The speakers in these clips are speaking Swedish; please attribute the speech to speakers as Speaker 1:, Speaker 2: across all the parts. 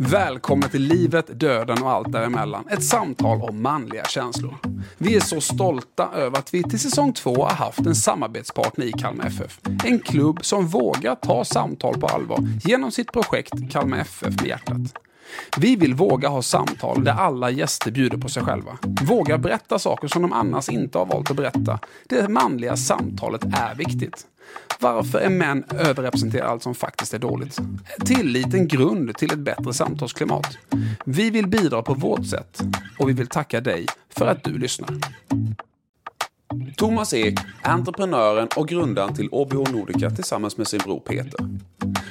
Speaker 1: Välkomna till livet, döden och allt däremellan. Ett samtal om manliga känslor. Vi är så stolta över att vi till säsong två har haft en samarbetspartner i Kalmar FF. En klubb som vågar ta samtal på allvar genom sitt projekt Kalmar FF med hjärtat. Vi vill våga ha samtal där alla gäster bjuder på sig själva. Våga berätta saker som de annars inte har valt att berätta. Det manliga samtalet är viktigt. Varför är män överrepresenterade allt som faktiskt är dåligt? Tillit en grund till ett bättre samtalsklimat. Vi vill bidra på vårt sätt och vi vill tacka dig för att du lyssnar. Thomas Ek är entreprenören och grundaren till OBH Nordica tillsammans med sin bror Peter.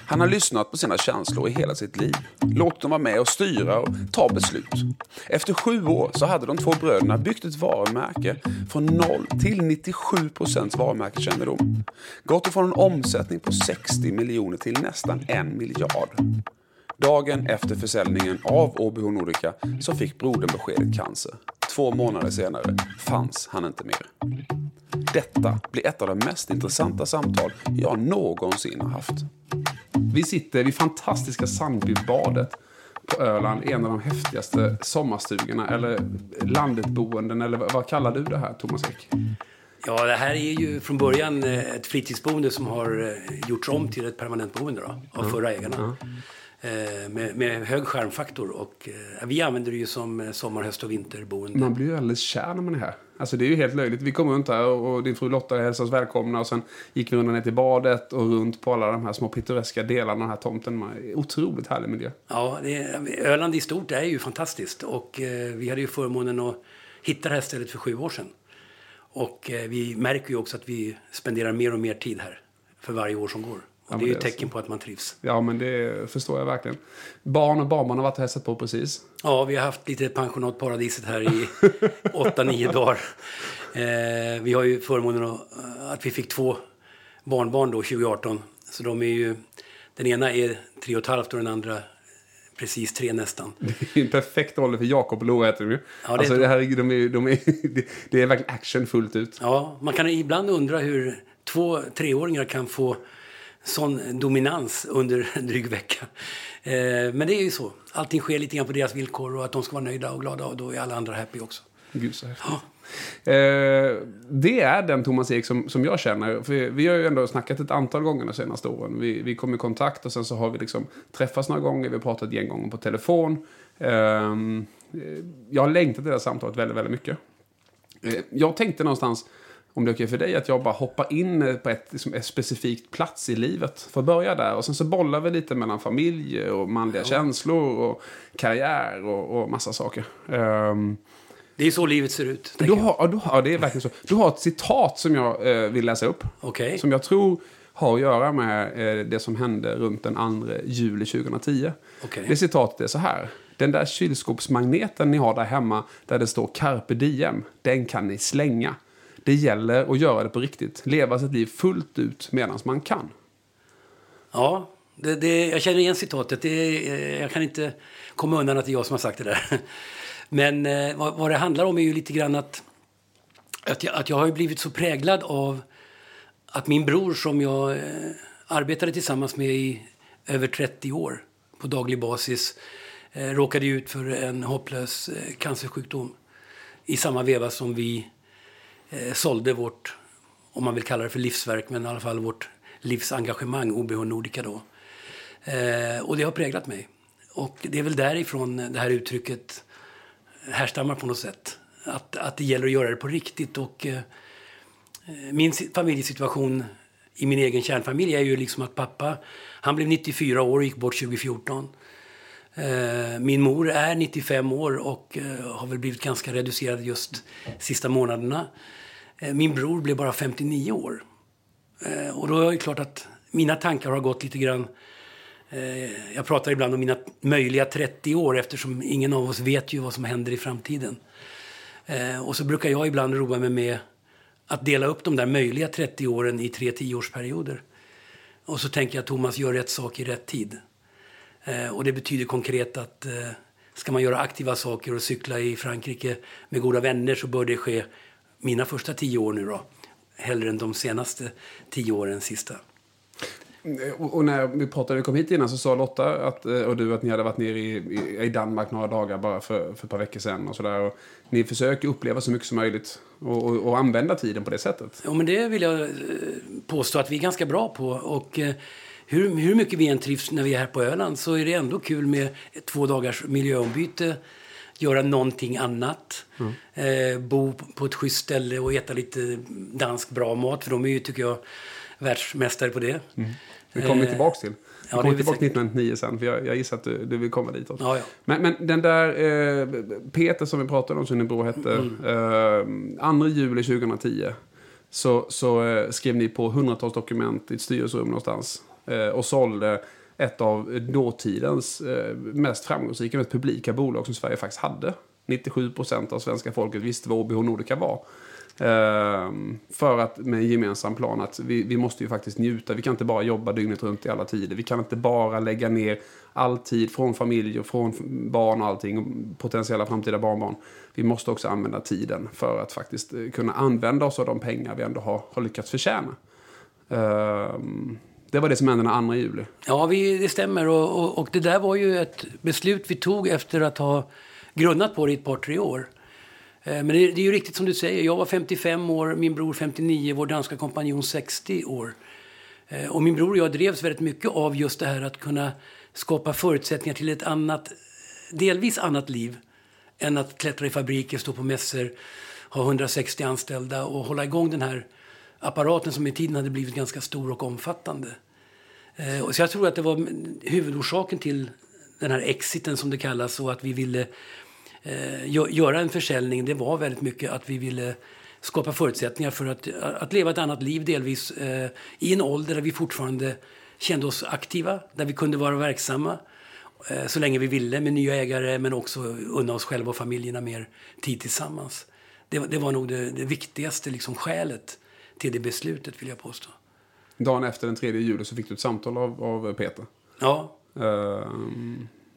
Speaker 1: Han har lyssnat på sina känslor i hela sitt liv, låtit dem vara med och styra och ta beslut. Efter sju år så hade de två bröderna byggt ett varumärke från 0 till 97 procents varumärkeskännedom. Gått ifrån en omsättning på 60 miljoner till nästan en miljard. Dagen efter försäljningen av OBH Nordica så fick brodern beskedet cancer. Två månader senare fanns han inte mer. Detta blir ett av de mest intressanta samtal jag någonsin har haft. Vi sitter vid fantastiska Sandbybadet på Öland, en av de häftigaste sommarstugorna, eller landetboenden, eller vad kallar du det här, Thomas Ek?
Speaker 2: Ja, det här är ju från början eh, ett fritidsboende som har eh, gjorts om till ett permanentboende då, av mm. förra ägarna. Mm. Med, med, hög skärmfaktor och eh, vi använder det ju som sommar, höst och vinterboende.
Speaker 1: Man blir ju alldeles kär när man är här. Alltså det är ju helt löjligt. Vi kom runt här och din fru Lotta hälsade oss välkomna och sen gick vi ner till badet och runt på alla de här små pittoreska delarna av den här tomten. Otroligt härlig miljö.
Speaker 2: Ja, det, Öland i stort är ju fantastiskt och eh, vi hade ju förmånen att hitta det här stället för sju år sedan. Och eh, vi märker ju också att vi spenderar mer och mer tid här för varje år som går. Och det är ju ett tecken på att man trivs.
Speaker 1: Ja, men det förstår jag verkligen. Barn och barnbarn har varit och hälsat på precis.
Speaker 2: Ja, vi har haft lite pensionat Paradiset här i åtta, nio dagar. Eh, vi har ju förmånen att vi fick två barnbarn då 2018. Så de är ju, den ena är tre och ett halvt och den andra precis tre nästan.
Speaker 1: Det är en perfekt ålder för Jakob och Lora heter de ju. Ja, det, alltså, det, här, de är, de är, det är verkligen action fullt ut.
Speaker 2: Ja, man kan ibland undra hur två treåringar kan få sån dominans under en dryg vecka. Eh, men det är ju så. Allting sker lite grann på deras villkor och att de ska vara nöjda och glada och då är alla andra happy också.
Speaker 1: Gud så häftigt. Ja. Eh, det är den Thomas Ek som, som jag känner. För vi har ju ändå snackat ett antal gånger de senaste åren. Vi, vi kom i kontakt och sen så har vi liksom träffats några gånger. Vi har pratat en gång på telefon. Eh, jag har längtat till det här samtalet väldigt, väldigt mycket. Jag tänkte någonstans om det är okej för dig, att jag bara hoppar in på ett, liksom, ett specifikt plats i livet. För att börja där. Och sen så bollar vi lite mellan familj och manliga ja. känslor och karriär och, och massa saker. Um,
Speaker 2: det är så livet ser ut.
Speaker 1: Du har, du har, det är verkligen så. Du har ett citat som jag eh, vill läsa upp.
Speaker 2: Okay.
Speaker 1: Som jag tror har att göra med eh, det som hände runt den 2 juli 2010.
Speaker 2: Okay.
Speaker 1: Det citatet är så här. Den där kylskåpsmagneten ni har där hemma där det står carpe diem, den kan ni slänga. Det gäller att göra det på riktigt. Leva sitt liv fullt ut medan man kan.
Speaker 2: Ja, det, det, jag känner igen citatet. Det, eh, jag kan inte komma undan att det är jag som har sagt det där. Men eh, vad, vad, det handlar om är ju lite grann att, att, jag, att jag har blivit så präglad av att min bror som jag eh, arbetade tillsammans med i över 30 år på daglig basis råkade ut för en hopplös cancersjukdom i samma veva som vi eh, sålde vårt, om man vill kalla det för livsverk, men i alla fall vårt livsengagemang, OBH Nordica då. Eh, och det har präglat mig. Och det är väl därifrån det här uttrycket härstammar på något sätt. Att, att det gäller att göra det på riktigt. Och eh, min familjesituation i min egen kärnfamilj är ju liksom att pappa, han blev 94 år och gick bort 2014. Eh, min mor är 95 år och eh, har väl blivit ganska reducerad just sista månaderna. Eh, min bror blev bara 59 år. Och då är det klart att mina tankar har gått lite grann... Jag pratar ibland om mina möjliga 30 år eftersom ingen av oss vet ju vad som händer i framtiden. Och så brukar jag ibland roa mig med att dela upp de där möjliga 30 åren i tre tioårsperioder. Och så tänker jag att Thomas gör rätt sak i rätt tid. Eh, och det betyder konkret att eh, ska man göra aktiva saker och cykla i Frankrike med goda vänner så bör det ske mina första tio år nu då. Hellre än de senaste tio åren sista.
Speaker 1: Och, och när vi pratade, vi kom hit innan så sa Lotta att, eh, och du att ni hade varit nere i, i, Danmark några dagar bara för, för ett par veckor sedan och sådär. Ni försöker uppleva så mycket som möjligt och, och, och, använda tiden på det sättet.
Speaker 2: Ja, men det vill jag eh, påstå att vi är ganska bra på. Och eh, hur, hur mycket vi än trivs när vi är här på Öland så är det ändå kul med två dagars miljöombyte göra någonting annat. Mm. Eh, bo på ett schysst ställe och äta lite dansk bra mat. För de är ju, tycker jag, världsmästare på det.
Speaker 1: Mm. Det kommer vi eh, tillbaka till. Vi ja, kommer tillbaka till 1999 sen, för jag, jag gissar att du, du vill komma dit också.
Speaker 2: Ja, ja.
Speaker 1: Men, men den där eh, Peter som vi pratade om, bror hette, mm. eh, 2 juli 2010 så, så eh, skrev ni på hundratals dokument i ett styrelserum någonstans Eh, och sålde ett av dåtidens eh, mest framgångsrika, mest publika bolag som Sverige faktiskt hade. 97 procent av svenska folket visste vad OBH Nordica var. Eh, för att med en gemensam plan att vi, vi måste ju faktiskt njuta. Vi kan inte bara jobba dygnet runt i alla tider. Vi kan inte bara lägga ner all tid från familj och från barn och allting. Och potentiella framtida barnbarn. Vi måste också använda tiden för att faktiskt kunna använda oss av de pengar vi ändå har, har lyckats förtjäna. Det var det som hände den 2 juli.
Speaker 2: Ja, vi, det stämmer. Och, och, och, det där var ju ett beslut vi tog efter att ha grunnat på det i ett par, tre år. Eh, men det, det, är ju riktigt som du säger. Jag var 55 år, min bror 59, vår danska kompanjon 60 år. Eh, och min bror och jag drevs väldigt mycket av just det här att kunna skapa förutsättningar till ett annat, delvis annat liv än att klättra i fabriker, stå på mässor, ha 160 anställda och hålla igång den här apparaten som i tiden hade blivit ganska stor och omfattande. Eh, så jag tror att det var huvudorsaken till den här exiten som det kallas och att vi ville eh, göra en försäljning. Det var väldigt mycket att vi ville skapa förutsättningar för att, att leva ett annat liv delvis eh, i en ålder där vi fortfarande kände oss aktiva, där vi kunde vara verksamma eh, så länge vi ville med nya ägare men också unna oss själva och familjerna mer tid tillsammans. Det, det var nog det, det viktigaste liksom, skälet till det beslutet vill jag påstå.
Speaker 1: Dagen efter den 3 juli så fick du ett samtal av, av Peter.
Speaker 2: Ja. Uh,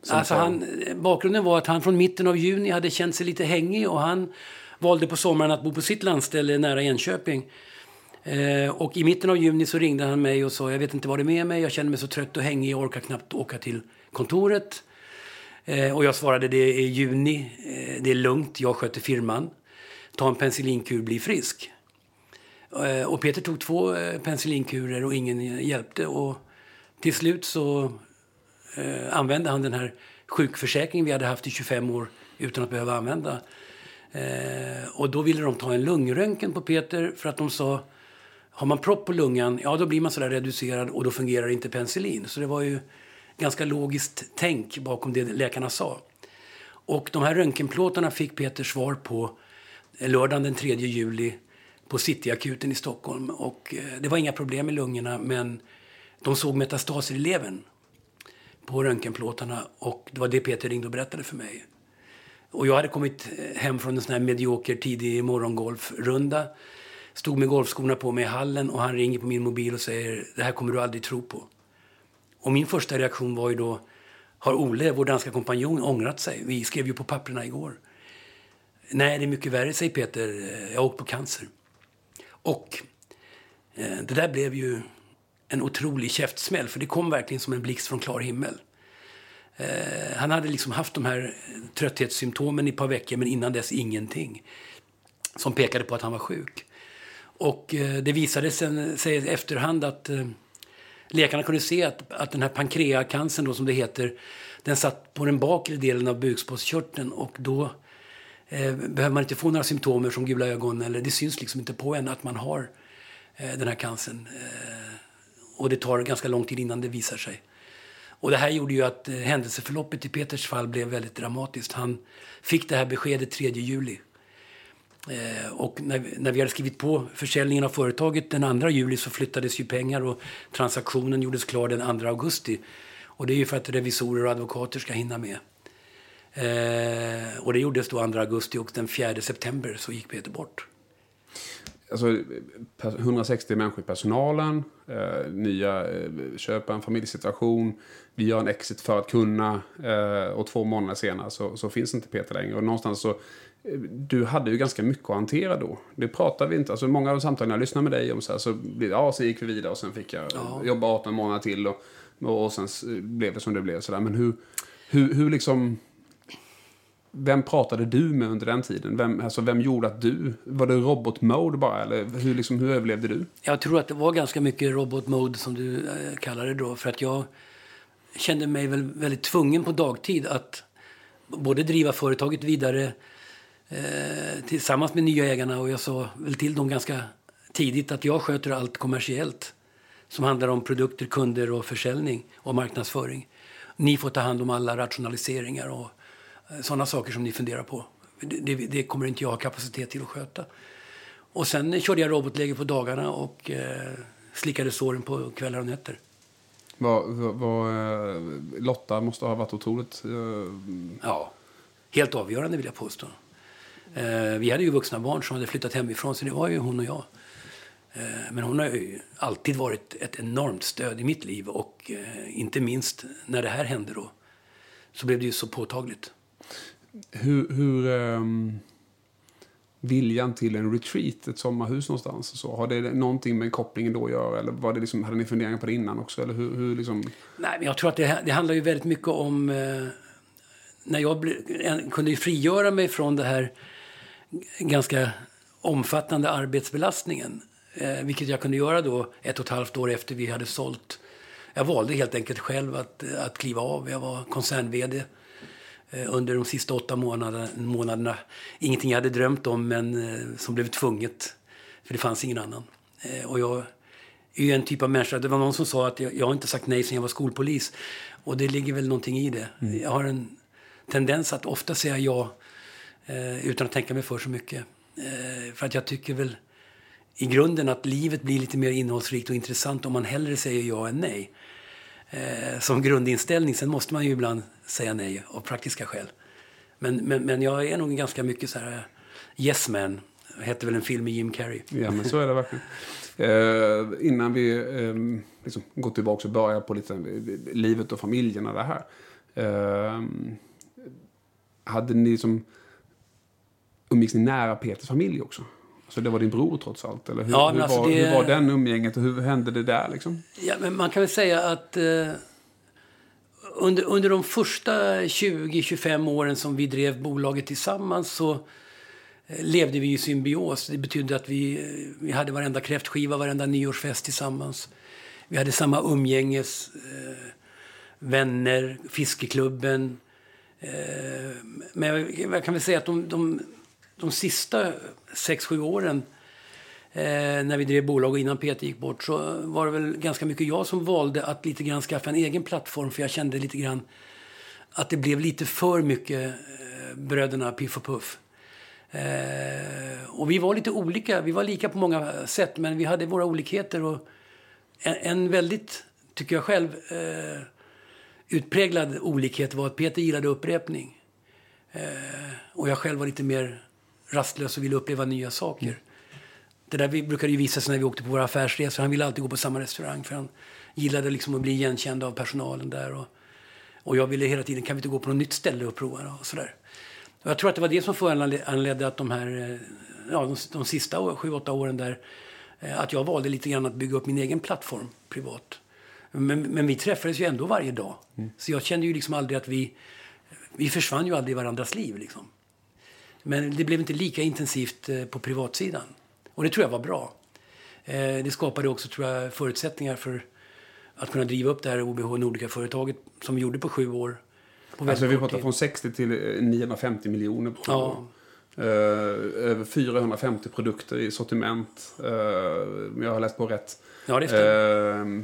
Speaker 2: alltså han, bakgrunden var att han från mitten av juni hade känt sig lite hängig och han valde på sommaren att bo på sitt landställe nära Enköping. Eh, och i mitten av juni så ringde han mig och sa jag vet inte vad det är med mig, jag känner mig så trött och hängig, jag orkar knappt åka till kontoret. Eh, och jag svarade det är juni, eh, det är lugnt, jag sköter firman. Ta en penicillinkur, bli frisk. Eh, och Peter tog två eh, penicillinkurer och ingen hjälpte. Och till slut så eh, använde han den här sjukförsäkringen vi hade haft i 25 år utan att behöva använda. Eh, och då ville de ta en lungröntgen på Peter för att de sa har man propp på lungan, ja då blir man sådär reducerad och då fungerar inte penicillin. Så det var ju ganska logiskt tänk bakom det läkarna sa. Och de här röntgenplåtarna fick Peter svar på lördagen den 3 juli på Cityakuten i Stockholm. Och eh, det var inga problem med lungorna men de såg metastaser i levern på röntgenplåtarna och det var det Peter ringde och berättade för mig. Och jag hade kommit eh, hem från en sån här medioker tidig morgongolfrunda. Stod med golfskorna på mig i hallen och han ringer på min mobil och säger det här kommer du aldrig tro på. Och min första reaktion var ju då har Ole, vår danska kompanjon, ångrat sig? Vi skrev ju på papperna igår. Nej, det är mycket värre, säger Peter. Jag har åkt på cancer. Och eh, det där blev ju en otrolig käftsmäll, för det kom verkligen som en blixt från klar himmel. Eh, han hade liksom haft de här eh, trötthetssymptomen i ett par veckor, men innan dess ingenting. Som pekade på att han var sjuk. Och eh, det visade sen, sig i efterhand att eh, läkarna kunde se att, att den här pankreacancern då, som det heter, den satt på den bakre delen av bukspottkörteln och då eh, behöver man inte få några symptom som gula ögon. Eller det syns liksom inte på en att man har eh, den här cancern. Eh, och det tar ganska lång tid innan det visar sig. Och det här gjorde ju att eh, händelseförloppet i Peters fall blev väldigt dramatiskt. Han fick det här beskedet 3 juli. Eh, och när, när, vi hade skrivit på försäljningen av företaget den 2 juli så flyttades ju pengar och transaktionen gjordes klar den 2 augusti. Och det är ju för att revisorer och advokater ska hinna med. Eh, och det gjordes då 2 augusti och den 4 september så gick Peter bort.
Speaker 1: Alltså, 160 människor i personalen, eh, nya eh, köpa en familjesituation. Vi gör en exit för att kunna. Eh, och två månader senare så, så, finns inte Peter längre. Och någonstans så du hade ju ganska mycket att hantera då. Det pratade vi inte, alltså många av samtalen jag lyssnade med dig om så här, så, ja, sen gick vi vidare och sen fick jag ja. jobba 18 månader till och, och sen blev det som det blev. Så där. Men hur, hur, hur liksom... Vem pratade du med under den tiden? Vem, alltså, vem gjorde att du... Var det robotmode, bara? Eller hur, liksom, hur överlevde du?
Speaker 2: Jag tror att det var ganska mycket robotmode, som du äh, kallar det då. För att jag kände mig väl väldigt tvungen på dagtid att både driva företaget vidare eh, tillsammans med nya ägarna. Och jag sa väl till dem ganska tidigt att jag sköter allt kommersiellt som handlar om produkter, kunder och försäljning och marknadsföring. Ni får ta hand om alla rationaliseringar och sådana saker som ni funderar på. Det, det, kommer inte jag ha kapacitet till att sköta. Och sen körde jag robotläge på dagarna och eh, slickade såren på kvällar och nätter.
Speaker 1: Vad, vad, eh, Lotta måste ha varit otroligt...
Speaker 2: Uh... Ja, helt avgörande vill jag påstå. Eh, vi hade ju vuxna barn som hade flyttat hemifrån, så det var ju hon och jag. Eh, men hon har ju alltid varit ett enormt stöd i mitt liv och eh, inte minst när det här hände då så blev det ju så påtagligt.
Speaker 1: Hur, hur um, viljan till en retreat, ett sommarhus någonstans, så, har det någonting med kopplingen då att göra? Eller var det liksom, hade ni funderingar på det innan också? Eller hur, hur liksom...
Speaker 2: Nej, men jag tror att det, det handlar ju väldigt mycket om eh, när jag ble, kunde frigöra mig från det här ganska omfattande arbetsbelastningen. Eh, vilket jag kunde göra då ett och ett halvt år efter vi hade sålt. Jag valde helt enkelt själv att, att kliva av. Jag var koncern-VD eh, under de sista åtta månaderna, månaderna. Ingenting jag hade drömt om, men eh, som blev tvunget. För det fanns ingen annan. Eh, och jag är en typ av människa. Det var någon som sa att jag, jag har inte sagt nej sen jag var skolpolis. Och det ligger väl någonting i det. Mm. Jag har en tendens att ofta säga ja eh, utan att tänka mig för så mycket. Eh, för att jag tycker väl i grunden att livet blir lite mer innehållsrikt och intressant om man hellre säger ja än nej. Eh, som grundinställning. Sen måste man ju ibland säga nej av praktiska skäl. Men, men, men jag är nog ganska mycket så här eh, yes man. Det hette väl en film med Jim Carrey.
Speaker 1: Ja, men så är det verkligen. Eh, innan vi eh, liksom går tillbaka och börjar på lite eh, livet och familjen och det här. Eh, hade ni som umgicks ni nära Peters familj också? Så det var din bror trots allt? Eller hur, ja, hur, alltså var, det... hur var den umgänget och hur hände det där? Liksom?
Speaker 2: Ja, men man kan väl säga att eh, under, under de första 20-25 åren som vi drev bolaget tillsammans så eh, levde vi i symbios. Det betydde att vi, eh, vi hade varenda kräftskiva, varenda nyårsfest tillsammans. Vi hade samma umgänges, eh, vänner, fiskeklubben. Eh, men jag, jag, kan väl säga att de, de de sista sex sju åren eh, när vi drev bolag och innan Peter gick bort så var det väl ganska mycket jag som valde att lite grann skaffa en egen plattform för jag kände lite grann att det blev lite för mycket eh, bröderna Piff och Puff. Eh, och vi var lite olika, vi var lika på många sätt men vi hade våra olikheter och en, en väldigt, tycker jag själv, eh, utpräglad olikhet var att Peter gillade upprepning. Eh, och jag själv var lite mer rastlös och ville uppleva nya saker. Mm. Det där brukade ju visa sig när vi åkte på våra affärsresor. Han ville alltid gå på samma restaurang för han gillade liksom att bli igenkänd av personalen där. Och, och jag ville hela tiden, kan vi inte gå på något nytt ställe och prova och sådär. Och jag tror att det var det som föranledde att de här, eh, ja, de, de sista sju, åtta åren där, eh, att jag valde lite grann att bygga upp min egen plattform privat. Men, men vi träffades ju ändå varje dag. Mm. Så jag kände ju liksom aldrig att vi, vi försvann ju aldrig i varandras liv liksom. Men det blev inte lika intensivt eh, på privatsidan. Och det tror jag var bra. Eh, det skapade också tror jag, förutsättningar för att kunna driva upp det här OBH Nordica-företaget som vi gjorde på sju år.
Speaker 1: På alltså vi pratar från 60 till 950 eh, miljoner på ja. Uh, över 450 produkter i sortiment. Uh, jag har läst på rätt.
Speaker 2: Ja,
Speaker 1: uh,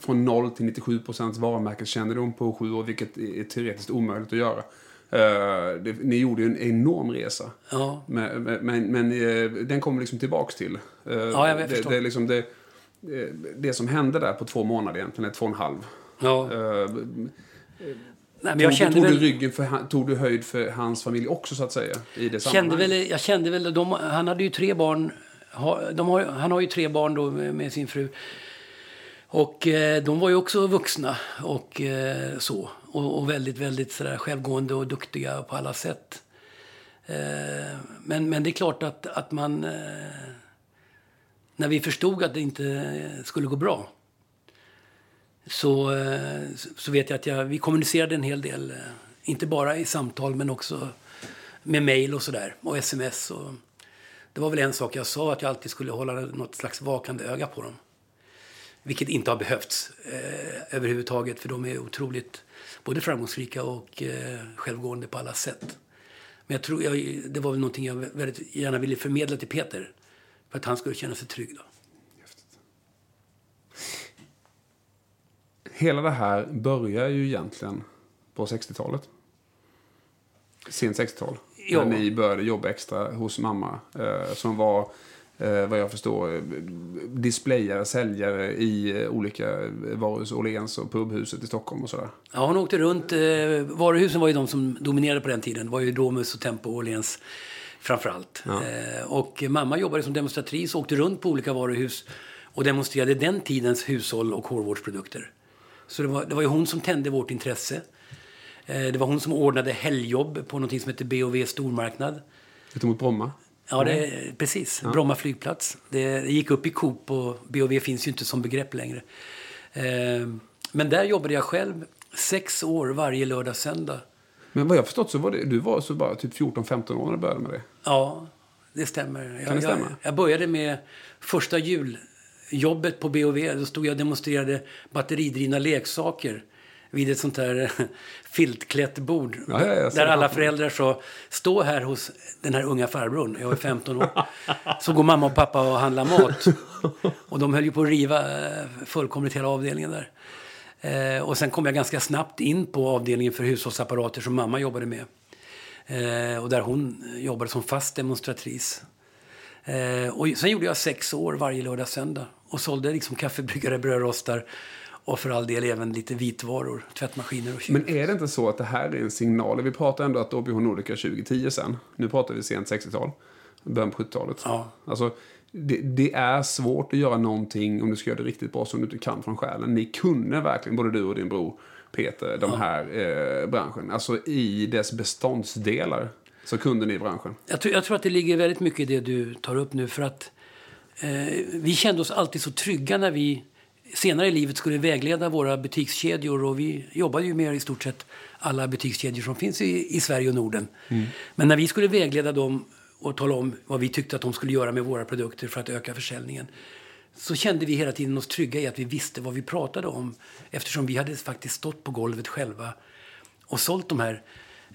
Speaker 1: från 0 till 97 procents varumärkeskännedom på sju år, vilket är teoretiskt omöjligt att göra. Uh, det, ni gjorde ju en enorm resa. Ja. Men, men, men uh, den kommer liksom tillbaks till.
Speaker 2: Uh, ja, jag
Speaker 1: det, det, liksom det, det som hände där på två månader egentligen, två och en halv. Ja. Nej, men jag tog, tog, väl, du ryggen för, tog du höjd för hans familj också så att säga? I det
Speaker 2: kände väl, jag kände väl, de, han hade ju tre barn. De har, han har ju tre barn då med, med sin fru. Och eh, de var ju också vuxna och eh, så. Och, och, väldigt, väldigt sådär självgående och duktiga på alla sätt. Eh, men, men det är klart att, att man... Eh, när vi förstod att det inte skulle gå bra så, eh, så vet jag att jag, vi kommunicerade en hel del. Eh, inte bara i samtal, men också med mejl och sådär. Och sms. Och, det var väl en sak jag sa, att jag alltid skulle hålla något slags vakande öga på dem. Vilket inte har behövts eh, överhuvudtaget, för de är otroligt både framgångsrika och eh, självgående på alla sätt. Men jag tror jag, det var väl någonting jag väldigt gärna ville förmedla till Peter. För att han skulle känna sig trygg då.
Speaker 1: Hela det här börjar ju egentligen på 60-talet. Sent 60-tal. Ja. När ni började jobba extra hos mamma. Eh, som var eh, vad jag förstår, displayare, säljare i eh, olika varuhus, Åhléns och pubhuset i Stockholm och sådär.
Speaker 2: Ja, hon åkte runt. Eh, varuhusen var ju de som dominerade på den tiden. Det var ju Domus och Tempo och Åhléns framför allt. Ja. Eh, och mamma jobbade som demonstratris och åkte runt på olika varuhus och demonstrerade den tidens hushåll och hårvårdsprodukter. Så det var, det var ju hon som tände vårt intresse. Eh, det var hon som ordnade helgjobb på något som heter B&V Stormarknad.
Speaker 1: Ute mot Bromma?
Speaker 2: Ja, det, precis. Ja. Bromma flygplats. Det, det gick upp i Coop och B&V finns ju inte som begrepp längre. Eh, men där jobbade jag själv sex år varje lördag söndag.
Speaker 1: Men vad jag förstått så var det, du var så bara typ 14-15 år när du började med det?
Speaker 2: Ja, det stämmer.
Speaker 1: Kan det stämma?
Speaker 2: Jag, jag började med första juljobbet på B&V. Då stod jag och demonstrerade batteridrivna leksaker vid ett sånt där filtklätt bord.
Speaker 1: Ja, ja,
Speaker 2: där alla föräldrar sa, stå här hos den här unga farbrorn, jag är 15 år. Så går mamma och pappa och handlar mat. Och de höll ju på att riva eh, fullkomligt hela avdelningen där. Eh, och sen kom jag ganska snabbt in på avdelningen för hushållsapparater som mamma jobbade med. Eh, och där hon jobbade som fast demonstratris. Eh, och sen gjorde jag sex år varje lördag söndag och sålde liksom kaffebryggare, brödrostar och för all del även lite vitvaror, tvättmaskiner och kyl.
Speaker 1: Men är det inte så att det här är en signal? Vi pratar ändå att OBH Nordica 2010 sen. Nu pratar vi sent 60-tal, början på 70-talet.
Speaker 2: Ja.
Speaker 1: Alltså, det, det, är svårt att göra någonting om du ska göra det riktigt bra som du inte kan från själen. Ni kunde verkligen, både du och din bror Peter, de ja. här eh, branschen. Alltså i dess beståndsdelar så kunde ni branschen.
Speaker 2: Jag tror, jag tror att det ligger väldigt mycket i det du tar upp nu. För att eh, vi kände oss alltid så trygga när vi senare i livet skulle vägleda våra butikskedjor. Och vi jobbade ju med i stort sett alla butikskedjor som finns i, i Sverige och Norden. Mm. Men när vi skulle vägleda dem och tala om vad vi tyckte att de skulle göra med våra produkter för att öka försäljningen så kände vi hela tiden oss trygga i att vi visste vad vi pratade om eftersom vi hade faktiskt stått på golvet själva och sålt de här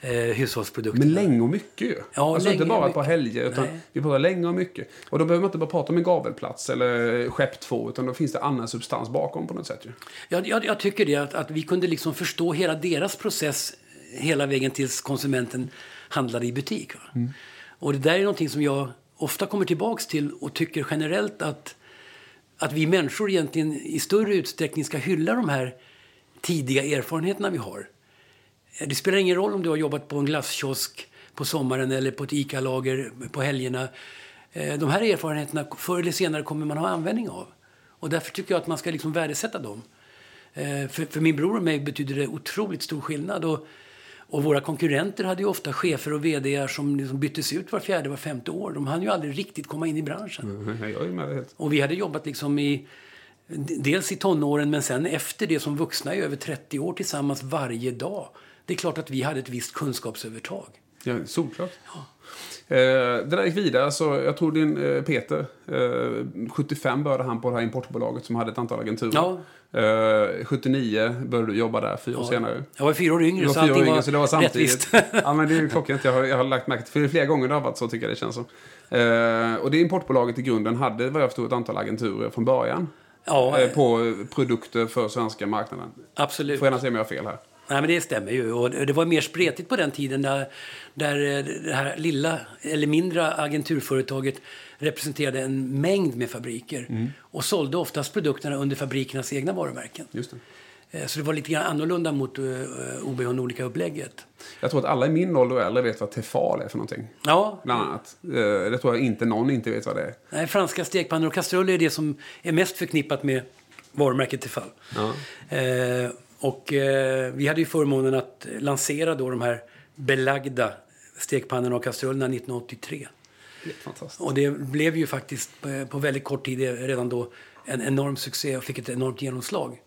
Speaker 2: eh, hushållsprodukterna.
Speaker 1: Men länge och mycket ju. Ja, alltså inte bara ett par helger, utan Nej. vi pratar länge och mycket. Och då behöver man inte bara prata om en gavelplats eller skepp två, utan då finns det annan substans bakom på något sätt ju.
Speaker 2: Jag, jag, jag tycker det, att, att vi kunde liksom förstå hela deras process hela vägen tills konsumenten handlade i butik. Mm. Och det där är någonting som jag ofta kommer tillbaks till och tycker generellt att, att vi människor egentligen i större utsträckning ska hylla de här tidiga erfarenheterna vi har. Det spelar ingen roll om du har jobbat på en glasskiosk på sommaren eller på ett ICA-lager på helgerna. Eh, de här erfarenheterna förr eller senare kommer man ha användning av. Och därför tycker jag att man ska liksom värdesätta dem. Eh, för, för min bror och mig betyder det otroligt stor skillnad. Och och våra konkurrenter hade ju ofta chefer och vd som liksom byttes ut var fjärde, var femte år. De hann ju aldrig riktigt komma in i branschen.
Speaker 1: Mm,
Speaker 2: och vi hade jobbat liksom i, dels i tonåren men sen efter det som vuxna i över 30 år tillsammans varje dag. Det är klart att vi hade ett visst kunskapsövertag.
Speaker 1: Ja, solklart. Ja. Eh, det där gick vidare. Så jag tror din eh, Peter, eh, 75 började han på det här importbolaget som hade ett antal agenturer. Ja. 79 eh, började du jobba där, fyra år ja. senare.
Speaker 2: Jag var fyra år yngre,
Speaker 1: så allting var, så det var samtidigt. ja, men det är klockrent. Jag har, jag har lagt märke till det flera gånger det har varit så, tycker jag det känns som. Uh, och det importbolaget i grunden hade, vad jag förstod, ett antal agenturer från början. Ja, uh, på produkter för svenska marknaden.
Speaker 2: Absolut.
Speaker 1: Får gärna säga om jag har fel här.
Speaker 2: Nej, men det stämmer ju. Och det var mer spretigt på den tiden där, där det här lilla, eller mindre agenturföretaget representerade en mängd med fabriker mm. och sålde oftast produkterna under fabrikernas egna varumärken.
Speaker 1: Just det.
Speaker 2: Eh, så det var lite grann annorlunda mot uh, eh, OBH Nordica-upplägget.
Speaker 1: Jag tror att alla i min ålder och äldre vet vad Tefal är för någonting.
Speaker 2: Ja.
Speaker 1: Bland annat. Det tror jag inte någon inte vet vad det är.
Speaker 2: Nej, franska stekpannor och kastruller är det som är mest förknippat med varumärket Tefal. Ja. Och vi hade ju förmånen att lansera då de här belagda stekpannorna och kastrullerna 1983.
Speaker 1: Fantastiskt.
Speaker 2: Och det blev ju faktiskt på, på väldigt kort tid redan då en enorm succé och fick ett enormt genomslag.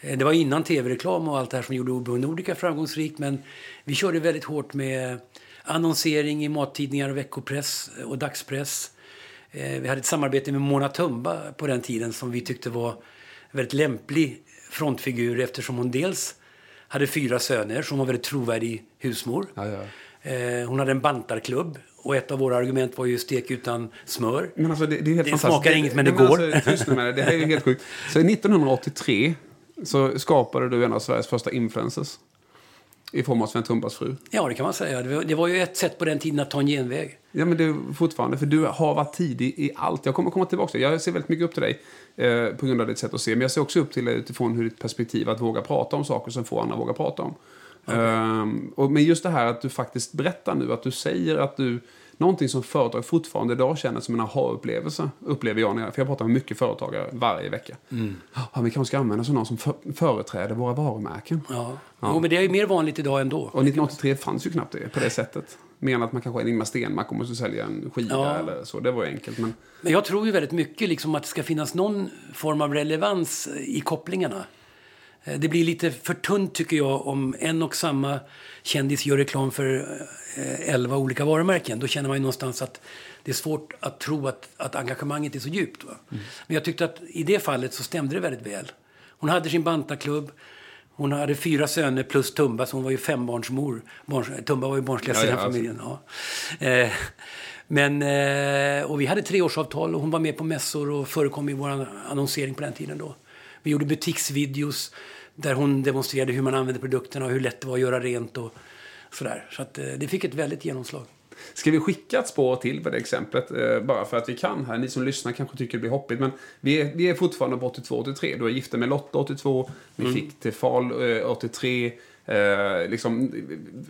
Speaker 2: Eh, Det var innan tv-reklam och allt det här som gjorde OB Nordica framgångsrikt men vi körde väldigt hårt med annonsering i mattidningar, veckopress och dagspress. Eh, Vi hade ett samarbete med Mona Tumba på den tiden som vi tyckte var väldigt lämplig frontfigur eftersom hon dels hade fyra söner som var väldigt trovärdig husmor.
Speaker 1: Ja, ja.
Speaker 2: Eh, Hon hade en bantarklubb och ett av våra argument var ju stek utan smör.
Speaker 1: Men alltså, det, det är helt
Speaker 2: Det smakar inget, men det
Speaker 1: Nej,
Speaker 2: går.
Speaker 1: Alltså, tyst nu med det. det här är ju helt sjukt. Så 1983 så skapade du en av Sveriges första influencers. I form av Sven Tumbas fru.
Speaker 2: Ja, det kan man säga. Det var, det var ju ett sätt på den tiden att ta en genväg.
Speaker 1: Ja, men det är fortfarande, för du har varit tidig i allt. Jag kommer komma tillbaka till. Jag ser väldigt mycket upp till dig eh, på grund av ditt sätt att se. Men jag ser också upp till dig utifrån hur ditt perspektiv att våga prata om saker som få andra vågar prata om. Ehm, och, men just det här att du faktiskt berättar nu, att du säger att du Någonting som företag fortfarande idag känner som en aha-upplevelse, upplever jag när jag, för jag pratar med mycket företagare varje vecka. Ja, vi kanske ska använda någon som för, företräder våra varumärken.
Speaker 2: Ja. Jo, men det är ju mer vanligt idag ändå.
Speaker 1: Och 1983 fanns ju knappt det på det sättet. Mer att man kanske är en Ingmar Stenmark och måste sälja en skiva
Speaker 2: Ja.
Speaker 1: eller så. Det var ju enkelt. Men
Speaker 2: Men jag tror ju väldigt mycket liksom att det ska finnas någon form av relevans i kopplingarna. Eh, Det blir lite för tunt tycker jag om en och samma kändis gör reklam för eh, elva olika varumärken. Då känner man ju någonstans att det är svårt att tro att, att engagemanget är så djupt. Va? Men jag tyckte att i det fallet så stämde det väldigt väl. Hon hade sin bantarklubb. Hon hade fyra söner plus Tumba, så hon var ju fembarnsmor. Barns, Tumba var ju barnsligast
Speaker 1: Ja,
Speaker 2: i
Speaker 1: ja,
Speaker 2: den familjen. Ja. Eh, men, eh, och vi hade treårsavtal och hon var med på mässor och förekom i vår annonsering på den tiden då. Vi gjorde butiksvideos där hon demonstrerade hur man använde produkterna och hur lätt det var att göra rent och sådär. Så att, eh, det fick ett väldigt genomslag.
Speaker 1: Ska vi skicka ett spår till på det exemplet? Eh, bara för att vi kan här. Ni som lyssnar kanske tycker det blir hoppigt. Men vi är, vi är fortfarande på 82-83. Du är gifta med Lotta 82. Ni
Speaker 2: Mm.
Speaker 1: fick till Fal eh, 83. Eh, liksom,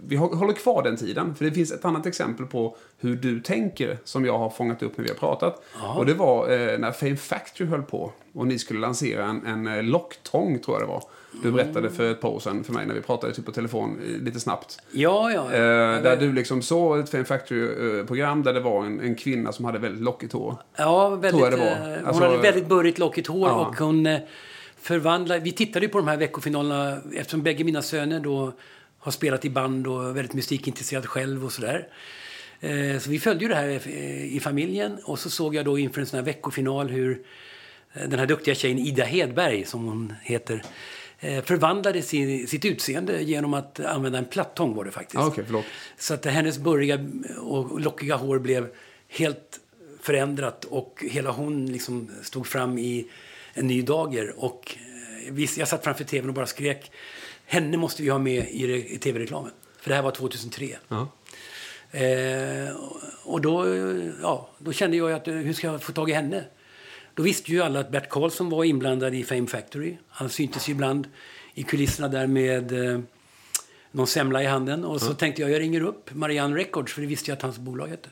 Speaker 1: vi hå- håller kvar den tiden. För det finns ett annat exempel på hur du tänker som jag har fångat upp när vi har pratat. Och det var eh, när Fame Factory höll på. Och ni skulle lansera en, en eh, locktång, tror jag det var. Du berättade för ett par år sedan för mig när vi pratade typ på telefon eh, lite snabbt.
Speaker 2: Ja, ja.
Speaker 1: Eh,
Speaker 2: ja.
Speaker 1: där du liksom såg ett Fame Factory-program där det var en, en kvinna som hade väldigt lockigt hår.
Speaker 2: Ja, väldigt, eh, hon
Speaker 1: Alltså-
Speaker 2: hade väldigt burrigt lockigt hår
Speaker 1: Ja.
Speaker 2: och hon förvandlade... Vi tittade ju på de här veckofinalerna eftersom bägge mina söner då har spelat i band och är väldigt musikintresserad själv och sådär. Eh, Så vi följde ju det här eh, i familjen och så såg jag då inför en sån här veckofinal hur eh, den här duktiga tjejen Ida Hedberg, som hon heter, förvandlade sin, sitt utseende genom att använda en plattång var det faktiskt.
Speaker 1: Ah, förlåt.
Speaker 2: Så att hennes burriga och lockiga hår blev helt förändrat och hela hon liksom stod fram i en ny dager. Och eh, jag satt framför tvn och bara skrek henne måste vi ha med i, i tv-reklamen. För det här var 2003.
Speaker 1: Ja.
Speaker 2: Eh, och då, eh, ja, då kände jag att eh, hur ska jag få tag i henne? Då visste ju alla att Bert Karlsson var inblandad i Fame Factory. Han syntes ju ibland i kulisserna där med eh, någon semla i handen. Och så tänkte jag, jag ringer upp Marianne Records, för det visste jag att hans bolag hette.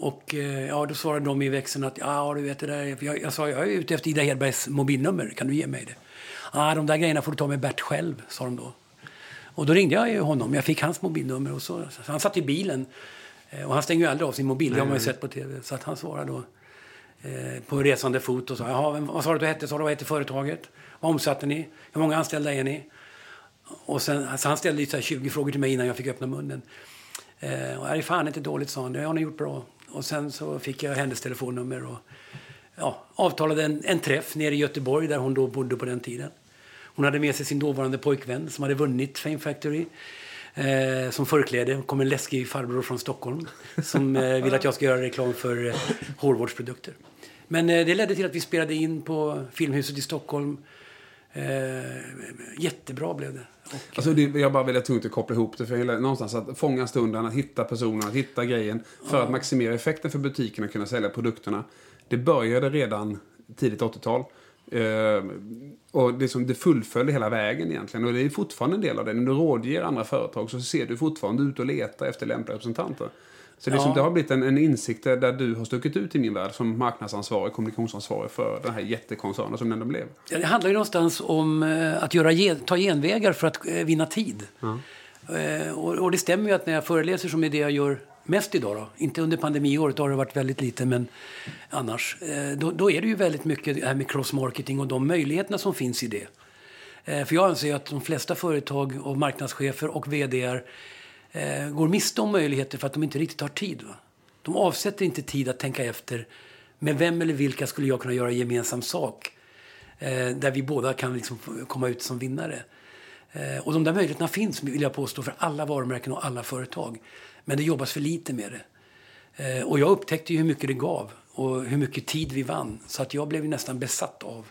Speaker 2: Och eh, ja, då svarade de i växeln att ja, du vet det där. Jag, jag sa, jag är ute efter Ida Hedbergs mobilnummer. Kan du ge mig det? Ja, de där grejerna får du ta med Bert själv, sa de då. Och då ringde jag honom. Jag fick hans mobilnummer. Och så, så han satt i bilen. Eh, Och han stänger ju aldrig av sin mobil. Det har man ju sett på tv. Så att han svarade då eh, på resande fot och sa, Jaha, vad sa du att du hette? Sa du vad hette företaget? Vad omsatte ni? Hur många anställda är ni? Och sen, alltså han ställde ju så här 20 frågor till mig innan jag fick öppna munnen. Eh, och det är fan inte dåligt, sa han. Det har ni gjort bra. Och sen så fick jag hennes telefonnummer och ja, avtalade en, en träff nere i Göteborg där hon då bodde på den tiden. Hon hade med sig sin dåvarande pojkvän som hade vunnit Fame Factory. Eh, som förkläde. Det kom en läskig farbror från Stockholm som eh, ville att jag ska göra reklam för eh, hårvårdsprodukter. Men eh, det ledde till att vi spelade in på Filmhuset i Stockholm. Eh, jättebra blev det. Och,
Speaker 1: Alltså det, jag bara vill tungt att koppla ihop det. För hela, någonstans att fånga stunden, att hitta personen, att hitta grejen. För att maximera effekten för butiken och kunna sälja produkterna. Det började redan tidigt 80-tal. Eh, och det, som, det fullföljde hela vägen egentligen. Och det är fortfarande en del av det. När du rådger andra företag så ser du fortfarande ut och letar efter lämpliga representanter. Så det, är
Speaker 2: Ja.
Speaker 1: som, det har blivit en, en insikt där, där du har stuckit ut i min värld som marknadsansvarig, kommunikationsansvarig för den här jättekoncernen som den ändå blev.
Speaker 2: Ja, Det handlar ju någonstans om eh, att göra ta genvägar för att eh, vinna tid. Eh, och, och, det stämmer ju att när jag föreläser, som är det jag gör mest idag, då, inte under pandemiåret, då har det varit väldigt lite, men annars, då, då, är det ju väldigt mycket det här med cross-marketing och de möjligheterna som finns i det. För jag anser att de flesta företag och marknadschefer och VDR eh, går miste om möjligheter för att de inte riktigt har tid. Va? De avsätter inte tid att tänka efter med vem eller vilka skulle jag kunna göra gemensam sak eh, där vi båda kan liksom komma ut som vinnare. Eh, och de där möjligheterna finns, vill jag påstå, för alla varumärken och alla företag. Men det jobbas för lite med det. Eh, och jag upptäckte ju hur mycket det gav och hur mycket tid vi vann. Så att jag blev nästan besatt av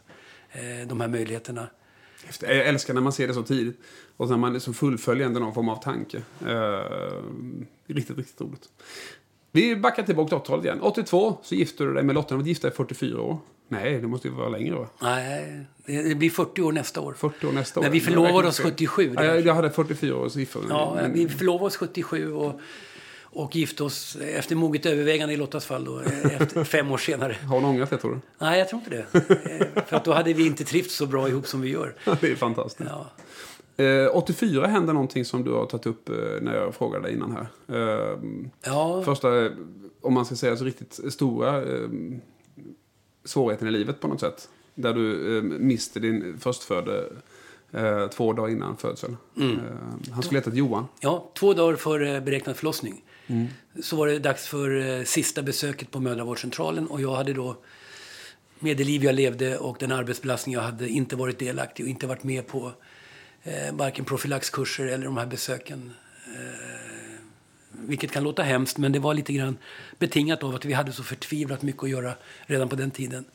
Speaker 2: eh, de här möjligheterna.
Speaker 1: Jag älskar när man ser det så tidigt. Och när man liksom fullföljer ändå någon form av tanke. Eh, riktigt, riktigt roligt. Vi backar tillbaka till 80-talet igen. 82 så gifte du dig med Lotta. Du har varit gifta i 44 år. Nej, det måste ju vara längre va?
Speaker 2: Nej, det blir 40 år nästa år.
Speaker 1: 40 år nästa år.
Speaker 2: Men vi förlovade oss 77.
Speaker 1: Ja, jag hade 44 års gifta.
Speaker 2: Ja, vi förlovade oss 77 och, och gifte oss efter moget övervägande i Lottas fall då, efter fem år senare.
Speaker 1: Har hon ångrat det tror du?
Speaker 2: Nej, jag tror inte det. Eh, för att då hade vi inte trivts så bra ihop som vi gör.
Speaker 1: det är fantastiskt. Ja. 84 eh, hände någonting som du har tagit upp eh, när jag frågade dig innan här. ja. Första, om man ska säga så riktigt stora svårigheten i livet på något sätt. Där du eh, miste din förstfödde eh, två dagar innan födseln. Mm. Eh, han skulle heta Johan.
Speaker 2: Ja, två dagar före beräknad förlossning. Mm. Så var det dags för eh, sista besöket på mödravårdscentralen och jag hade då med det liv jag levde och den arbetsbelastning jag hade inte varit delaktig och inte varit med på eh, varken profylaxkurser eller de här besöken. Eh, vilket kan låta hemskt, men det var lite grann betingat av att vi hade så förtvivlat mycket att göra redan på den tiden.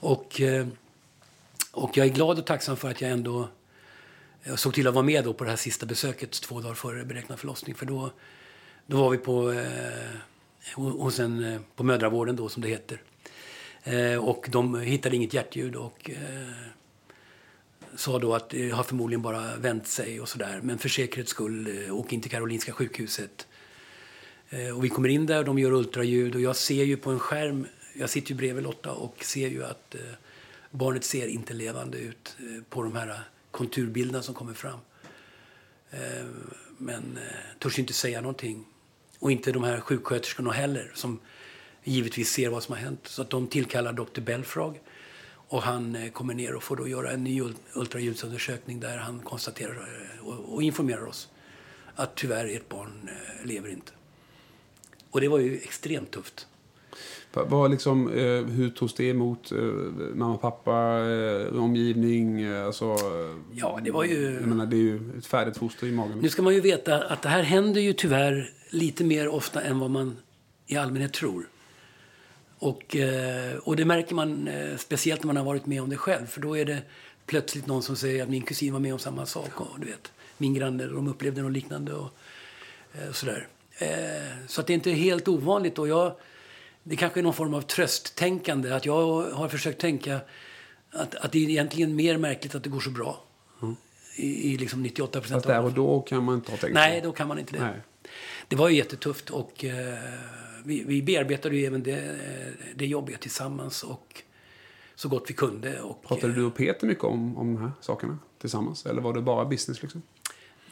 Speaker 2: Och, eh, och jag är glad och tacksam för att jag ändå jag såg till att vara med då på det här sista besöket två dagar före beräknad förlossning. För då, då var vi på, eh, hos en, eh, på mödravården då, som det heter. Eh, och de hittade inget hjärtljud och eh, sa då att det har förmodligen bara vänt sig och sådär. Men för säkerhets skull, eh, åk in till Karolinska sjukhuset. Eh, och vi kommer in där och de gör ultraljud och jag ser ju på en skärm, jag sitter ju bredvid Lotta och ser ju att eh, barnet ser inte levande ut eh, på de här konturbilderna som kommer fram. Eh, men törs inte säga någonting. Och inte de här sjuksköterskorna heller som givetvis ser vad som har hänt. Så att de tillkallar Dr. Belfrag och han eh, kommer ner och får då göra en ny ultraljudsundersökning där han konstaterar eh, och informerar oss att tyvärr ert barn eh, lever inte. Och det var ju extremt tufft.
Speaker 1: Var liksom, eh, hur togs det emot? Eh, mamma, pappa, eh, omgivning? Alltså,
Speaker 2: ja, det var ju...
Speaker 1: Jag menar, det är ju ett färdigt foster i magen.
Speaker 2: Nu ska man ju veta att det här händer ju tyvärr lite mer ofta än vad man i allmänhet tror. Och, och det märker man speciellt när man har varit med om det själv. För då är det plötsligt någon som säger att min kusin var med om samma sak. Och du vet, min granne, de upplevde något liknande och sådär. Eh, så att det är inte helt ovanligt. Och jag, det kanske är någon form av trösttänkande. Att jag har försökt tänka att, att det är egentligen mer märkligt att det går så bra. Mm. I, I liksom 98 procent
Speaker 1: Fast där och då kan man inte ha tänkt
Speaker 2: Nej, då kan man inte det. Nej. Det var ju jättetufft och eh, vi, vi bearbetade ju även det, det jobbiga tillsammans och så gott vi kunde. Och,
Speaker 1: Pratade du och Peter mycket om, om de här sakerna tillsammans? Eller var det bara business liksom?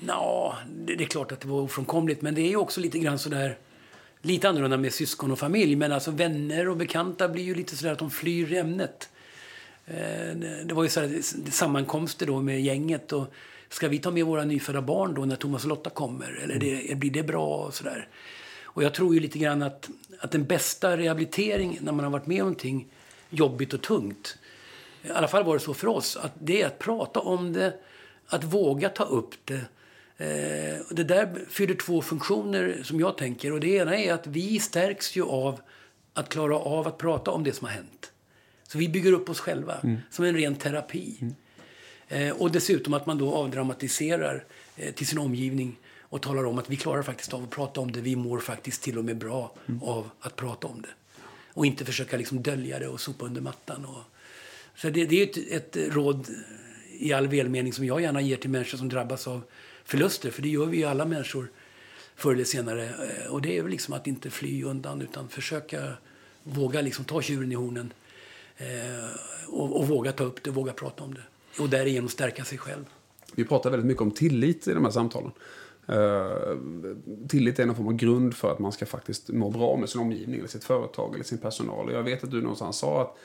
Speaker 2: Ja, det, det, är klart att det var ofrånkomligt. Men det är ju också lite grann sådär... Lite annorlunda med syskon och familj. Men alltså vänner och bekanta blir ju lite sådär att de flyr ämnet. Eh, det var ju sådär, sammankomster då med gänget. Och ska vi ta med våra nyfödda barn då när Thomas och Lotta kommer? Eller det, blir det bra? Och sådär. Och jag tror ju lite grann att, att den bästa rehabilitering när man har varit med om någonting jobbigt och tungt. I alla fall var det så för oss. Att det är att prata om det, att våga ta upp det Eh, det där fyller två funktioner som jag tänker. Och det ena är att vi stärks ju av att klara av att prata om det som har hänt. Så vi bygger upp oss själva mm. som en ren terapi. Mm. Eh, och dessutom att man då avdramatiserar eh, till sin omgivning och talar om att vi klarar faktiskt av att prata om det. Vi mår faktiskt till och med bra mm. av att prata om det. Och inte försöka liksom dölja det och sopa under mattan. Och, så det, det är ett, ett råd i all välmening som jag gärna ger till människor som drabbas av förluster, för det gör vi ju alla människor förr eller senare. Eh, och det är väl liksom att inte fly undan utan försöka våga liksom ta tjuren i hornen eh, och, och, våga ta upp det, våga prata om det. Och därigenom stärka sig själv.
Speaker 1: Vi pratar väldigt mycket om tillit i de här samtalen. Uh, tillit är någon form av grund för att man ska faktiskt må bra med sin omgivning, eller sitt företag eller sin personal. Och jag vet att du någonstans sa att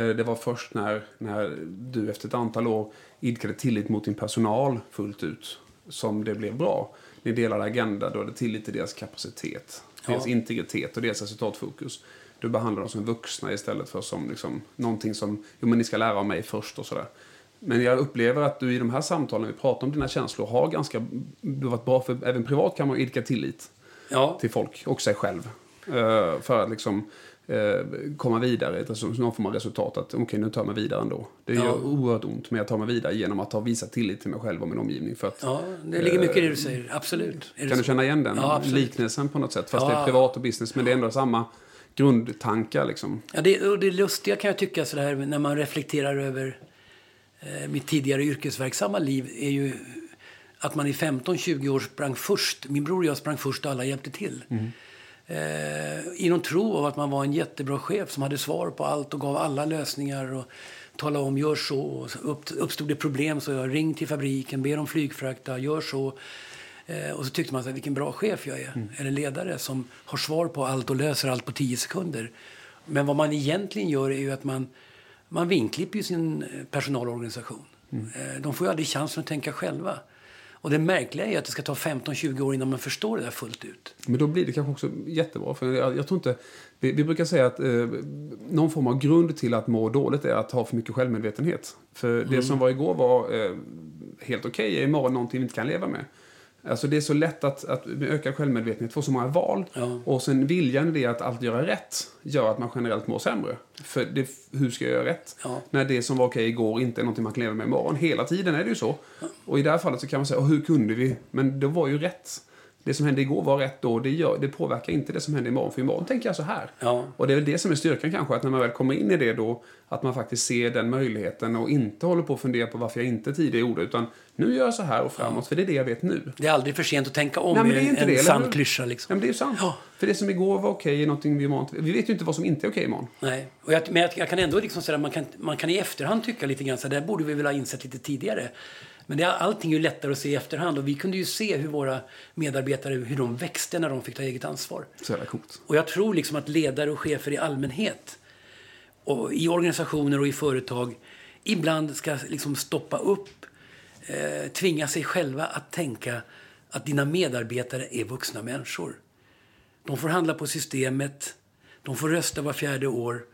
Speaker 1: uh, det var först när, när du efter ett antal år idkade tillit mot din personal fullt ut som det blev bra. Ni delade agenda, då hade tillit till deras kapacitet, ja. deras integritet och deras resultatfokus. Du behandlar dem som vuxna istället för som liksom, någonting som, jo men ni ska lära av mig först och sådär. Men jag upplever att du i de här samtalen, vi pratar om dina känslor, har ganska, du har varit bra för, även privat kan man idka tillit ja. till folk och sig själv. Uh, för att liksom komma vidare, någon form av resultat. Att okej, okay, nu tar jag mig vidare ändå. Det ja. gör oerhört ont, men jag tar mig vidare genom att ha visat tillit till mig själv och min omgivning. För att,
Speaker 2: ja, det ligger mycket i det du säger, absolut.
Speaker 1: kan du känna igen den ja, liknelsen på något sätt? Fast ja. det är privat och business, men det är ändå samma grundtankar liksom.
Speaker 2: Ja, det, och det lustiga kan jag tycka sådär när man reflekterar över eh, mitt tidigare yrkesverksamma liv är ju att man i 15-20 år sprang först. Min bror och jag sprang först och alla hjälpte till. Mm. Eh, I någon tro av att man var en jättebra chef som hade svar på allt och gav alla lösningar. Och talade om gör så. Och uppstod det problem så jag ring till fabriken, ber om flygfrakta, gör så. Eh, och så tyckte man att vilken bra chef jag är, mm. eller ledare som har svar på allt och löser allt på 10 sekunder. Men vad man egentligen gör är ju att man man vinklipper sin eh, personalorganisation. Mm. Eh, de får ju aldrig chansen att tänka själva. Och det märkliga är att det ska ta 15-20 år innan man förstår det där fullt ut.
Speaker 1: Men då blir det kanske också jättebra. För jag, jag tror inte, vi, vi, brukar säga att eh, någon form av grund till att må dåligt är att ha för mycket självmedvetenhet. För mm. det som var igår var eh, helt okej, okay, är imorgon någonting vi inte kan leva med. Alltså det är så lätt att, att med ökad självmedvetenhet få så många val. Ja. Och sen viljan i det att allt göra rätt gör att man generellt mår sämre. För det, hur ska jag göra rätt? Ja. När det som var okej igår inte är någonting man kan leva med imorgon. Hela tiden är det ju så. Ja. Och i det här fallet så kan man säga, hur kunde vi? Men det var ju rätt det som hände igår var rätt då, det, gör, det påverkar inte det som händer imorgon. För imorgon tänker jag så här. Och det är väl det som är styrkan kanske, att när man väl kommer in i det då, att man faktiskt ser den möjligheten och inte håller på att fundera på varför jag inte tidigare gjorde, utan nu gör jag så här och framåt, för det är det jag vet nu.
Speaker 2: Det är aldrig för sent att tänka om, Nej, men det är inte en, det, sann klyscha liksom.
Speaker 1: Nej, det är sant. Ja. För det som igår var okej är någonting vi imorgon, vi vet ju inte vad som inte är okej imorgon.
Speaker 2: Nej, och jag, men jag, jag, kan ändå liksom säga man kan, man kan i efterhand tycka lite grann så där borde vi väl ha insett lite tidigare. Men det, allting är ju lättare att se i efterhand och vi kunde ju se hur våra medarbetare hur de växte när de fick ta eget ansvar.
Speaker 1: Så jävla coolt.
Speaker 2: Och jag tror liksom att ledare och chefer i allmänhet och i organisationer och i företag ibland ska liksom stoppa upp, eh, tvinga sig själva att tänka att dina medarbetare är vuxna människor. De får handla på systemet, de får rösta var fjärde år.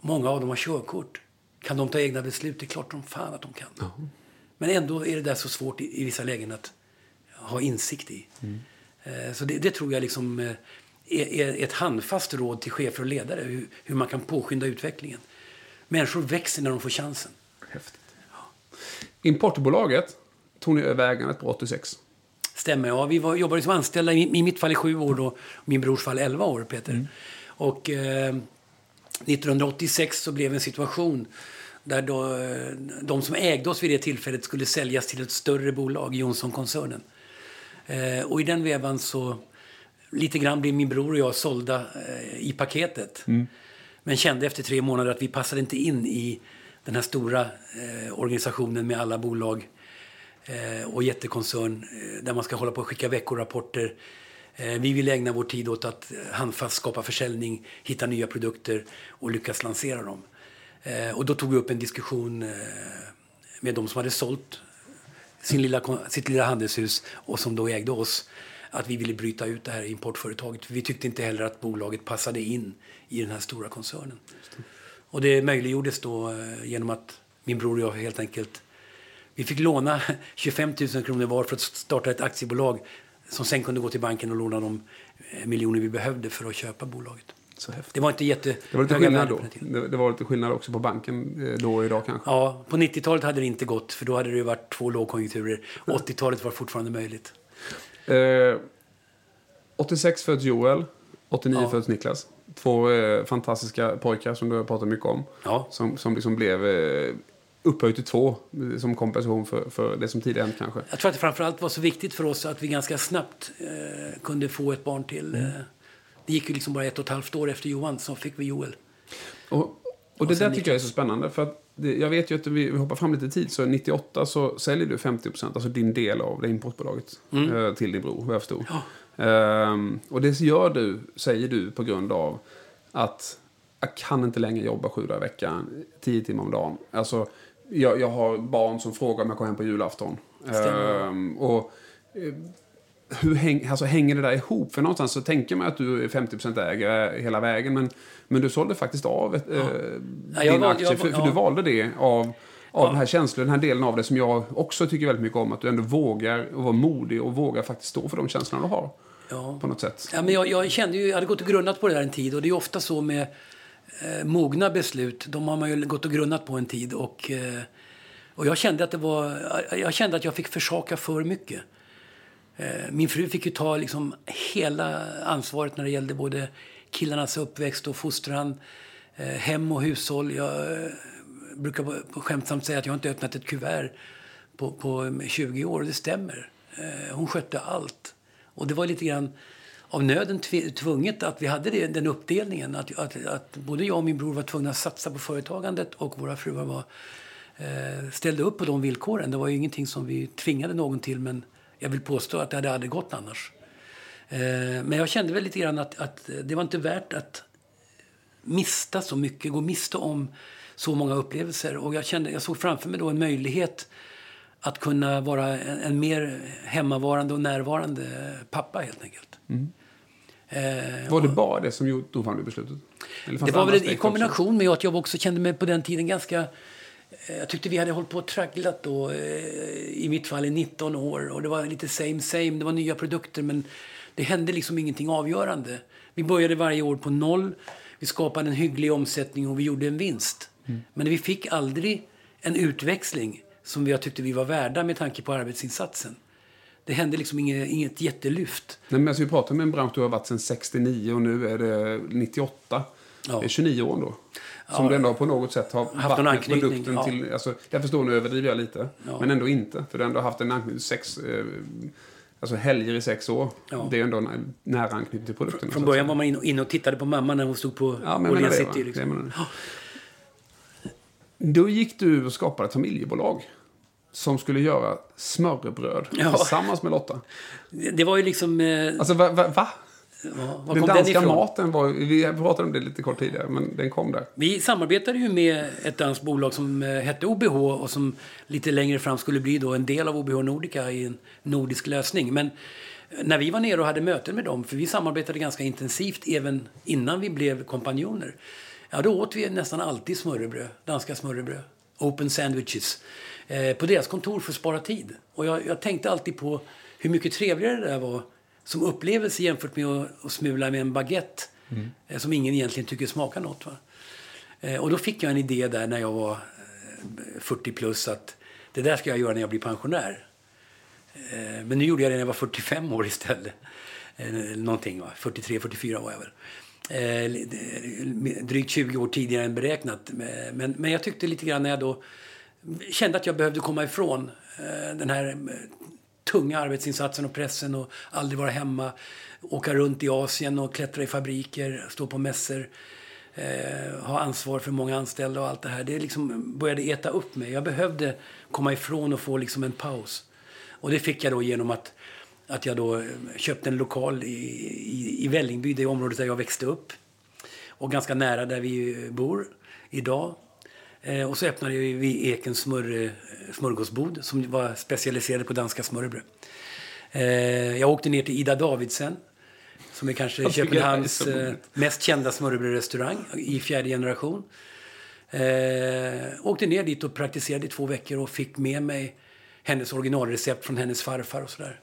Speaker 2: Många av dem har körkort. Kan de ta egna beslut? Det är klart de fan att de kan. -huh. Men ändå är det där så svårt i, i vissa lägen att ha insikt i. Mm. Eh, så det, det, tror jag liksom eh, är, ett handfast råd till chefer och ledare hur, hur, man kan påskynda utvecklingen. Människor växer när de får chansen.
Speaker 1: Häftigt. Ja. Importbolaget tog ni över ägandet på 86.
Speaker 2: Stämmer, ja. Vi var, jobbade som anställda i, i mitt fall i sju år då, min brors fall 11 år, Peter. Mm. Och eh, 1986 så blev en situation där då, eh, de som ägde oss vid det tillfället skulle säljas till ett större bolag, Jonsson-koncernen. Eh, och i den vevan så lite grann blev min bror och jag sålda eh, i paketet. Mm. Men kände efter tre månader att vi passade inte in i den här stora eh, organisationen med alla bolag eh, och jättekoncern eh, där man ska hålla på och skicka veckorapporter. Vi ville ägna vår tid åt att handfast skapa försäljning, hitta nya produkter och lyckas lansera dem. Eh, och då tog vi upp en diskussion eh, med de som hade sålt sin lilla, sitt lilla handelshus och som då ägde oss att vi ville bryta ut det här importföretaget. För vi tyckte inte heller att bolaget passade in i den här stora koncernen. Det. Och det möjliggjordes då eh, genom att min bror och jag helt enkelt vi fick låna 25 000 kronor var för att starta ett aktiebolag som sen kunde gå till banken och låna de eh, miljoner vi behövde för att köpa bolaget. Det var inte jätte
Speaker 1: det var lite skillnad då. Det, det, var lite skillnad också på banken eh, då och idag kanske.
Speaker 2: Ja, på 90-talet hade det inte gått för då hade det varit två lågkonjunkturer. 80-talet var fortfarande möjligt.
Speaker 1: Eh, 86 föds Joel, 89 ja. föds Niklas. Två eh, fantastiska pojkar som du har pratat mycket om. Ja. Som, som liksom blev eh, upphöjt till två eh, som kompensation för, för det som tidigare hänt kanske.
Speaker 2: Jag tror att det framförallt var så viktigt för oss att vi ganska snabbt eh, kunde få ett barn till. Mm. Eh, det gick ju liksom bara ett och ett halvt år efter Johan så fick vi Joel.
Speaker 1: Och, och, och det där tycker jag är så spännande. För att jag vet ju att vi, hoppar fram lite tid, så 98 så säljer du 50% alltså din del av det importbolaget, eh, till din bror, vad jag förstod. Ehm, och det gör du, säger du, på grund av att jag kan inte längre jobba sju dagar i veckan, tio timmar om dagen. Alltså, jag, jag har barn som frågar om jag kommer hem på julafton. Ehm, och eh, hur häng, alltså, hänger det där ihop? För någonstans så tänker man att du är 50% ägare hela vägen. Men, men du sålde faktiskt av ett, eh,
Speaker 2: Ja, jag
Speaker 1: dina
Speaker 2: val-
Speaker 1: aktier.
Speaker 2: jag
Speaker 1: för, för
Speaker 2: ja.
Speaker 1: du valde det av, av den här känslan, den här delen av det som jag också tycker väldigt mycket om. Att du ändå vågar och vara modig och vågar faktiskt stå för de känslorna du har.
Speaker 2: Ja.
Speaker 1: På något sätt.
Speaker 2: Ja, men jag, jag kände ju, jag hade gått och grunnat på det där en tid och det är ofta så med eh, mogna beslut. De har man ju gått och grunnat på en tid och, eh, och jag kände att det var, jag kände att jag fick försaka för mycket. Eh, min fru fick ju ta liksom hela ansvaret när det gällde både killarnas uppväxt och fostran, eh, hem och hushåll. Jag eh, brukar på- på skämtsamt säga att jag inte öppnat ett kuvert på, på mm, 20 år. Det stämmer. Eh, hon skötte allt. Och det var lite grann av nöden tvunget att vi hade det, den uppdelningen. Att, att, att både jag och min bror var tvungna att satsa på företagandet och våra fruar var, eh, ställde upp på de villkoren. Det var ju ingenting som vi tvingade någon till men jag vill påstå att det hade aldrig gått annars. Eh, men jag kände väl lite grann att, att det var inte värt att mista så mycket, gå miste om så många upplevelser. Och jag, kände, jag såg framför mig då en möjlighet att kunna vara en, en mer hemmavarande och närvarande pappa helt enkelt. Eh,
Speaker 1: Var det bara det som tog fram det beslutet?
Speaker 2: Det var väl i kombination med att jag också kände mig på den tiden ganska... eh, Jag tyckte vi hade hållit på och tragglat då, eh, i mitt fall i 19 år. Och det var lite same same, det var nya produkter men det hände liksom ingenting avgörande. Vi började varje år på noll, vi skapade en hygglig omsättning och vi gjorde en vinst. Men vi fick aldrig en utväxling som jag tyckte vi var värda med tanke på arbetsinsatsen. Det hände liksom inget, inget jättelyft.
Speaker 1: Nej, men alltså, vi pratar med en bransch du har varit sedan 69 och nu är det 98.
Speaker 2: Ja.
Speaker 1: Det är 29 år då. Som du ändå på något sätt har
Speaker 2: Haft någon anknytning,
Speaker 1: produkten
Speaker 2: ja.
Speaker 1: till... Alltså, jag förstår nu överdriver jag lite.
Speaker 2: Ja.
Speaker 1: Men ändå inte. För du har ändå haft en anknytning sex... Eh, alltså helger i sex år.
Speaker 2: Ja.
Speaker 1: Det är ändå en nära anknytning till produkten. så
Speaker 2: Från början var man inne inne och tittade på mamma när hon stod på
Speaker 1: Ja,
Speaker 2: Åhléns City. Liksom.
Speaker 1: Då gick du och skapade ett familjebolag. Som skulle göra smörrebröd
Speaker 2: Ja.
Speaker 1: tillsammans med Lotta.
Speaker 2: Det, det var ju liksom... Eh,
Speaker 1: Alltså, va? va, va?
Speaker 2: Ja,
Speaker 1: Den
Speaker 2: den
Speaker 1: danska
Speaker 2: ifrån?
Speaker 1: maten var... Vi pratade om det lite kort tidigare, men den kom där.
Speaker 2: Vi samarbetade ju med ett danskt bolag som eh, hette OBH och som lite längre fram skulle bli då en del av OBH Nordica i en nordisk lösning. Men eh, när vi var nere och hade möten med dem, för vi samarbetade ganska intensivt även innan vi blev kompanjoner, ja då åt vi nästan alltid smörrebröd, danska smörrebröd, open sandwiches, eh, på deras kontor för att spara tid. Och jag, jag tänkte alltid på hur mycket trevligare det där var som upplevelse jämfört med att, att smula med en baguette eh, som ingen egentligen tycker smakar något. Va? Eh, Och då fick jag en idé där när jag var eh, 40 plus att det där ska jag göra när jag blir pensionär. Eh, Men nu gjorde jag det när jag var 45 år istället. Eh, Någonting, va? 43, 44 var jag väl. Eh, eh, Drygt 20 år tidigare än beräknat. Eh, Men, men jag tyckte lite grann när jag då kände att jag behövde komma ifrån eh, den här eh, tunga arbetsinsatsen och pressen och aldrig vara hemma. Åka runt i Asien och klättra i fabriker, stå på mässor. Eh, ha ansvar för många anställda och allt det här. Det liksom började äta upp mig. Jag behövde komma ifrån och få liksom en paus. Och det fick jag då genom att, att jag då eh, köpte en lokal i, i, i Vällingby, det området där jag växte upp. Och ganska nära där vi eh, bor idag. Eh, och så öppnade vi Ekens smör, smörgåsbod som var specialiserade på danska smörrebröd. Eh, jag åkte ner till Ida Davidsen som är kanske
Speaker 1: Jag är
Speaker 2: Köpenhamns eh, mest kända smörrebrödrestaurang i fjärde generation. Eh, åkte ner dit och praktiserade i två veckor och fick med mig hennes originalrecept från hennes farfar och sådär.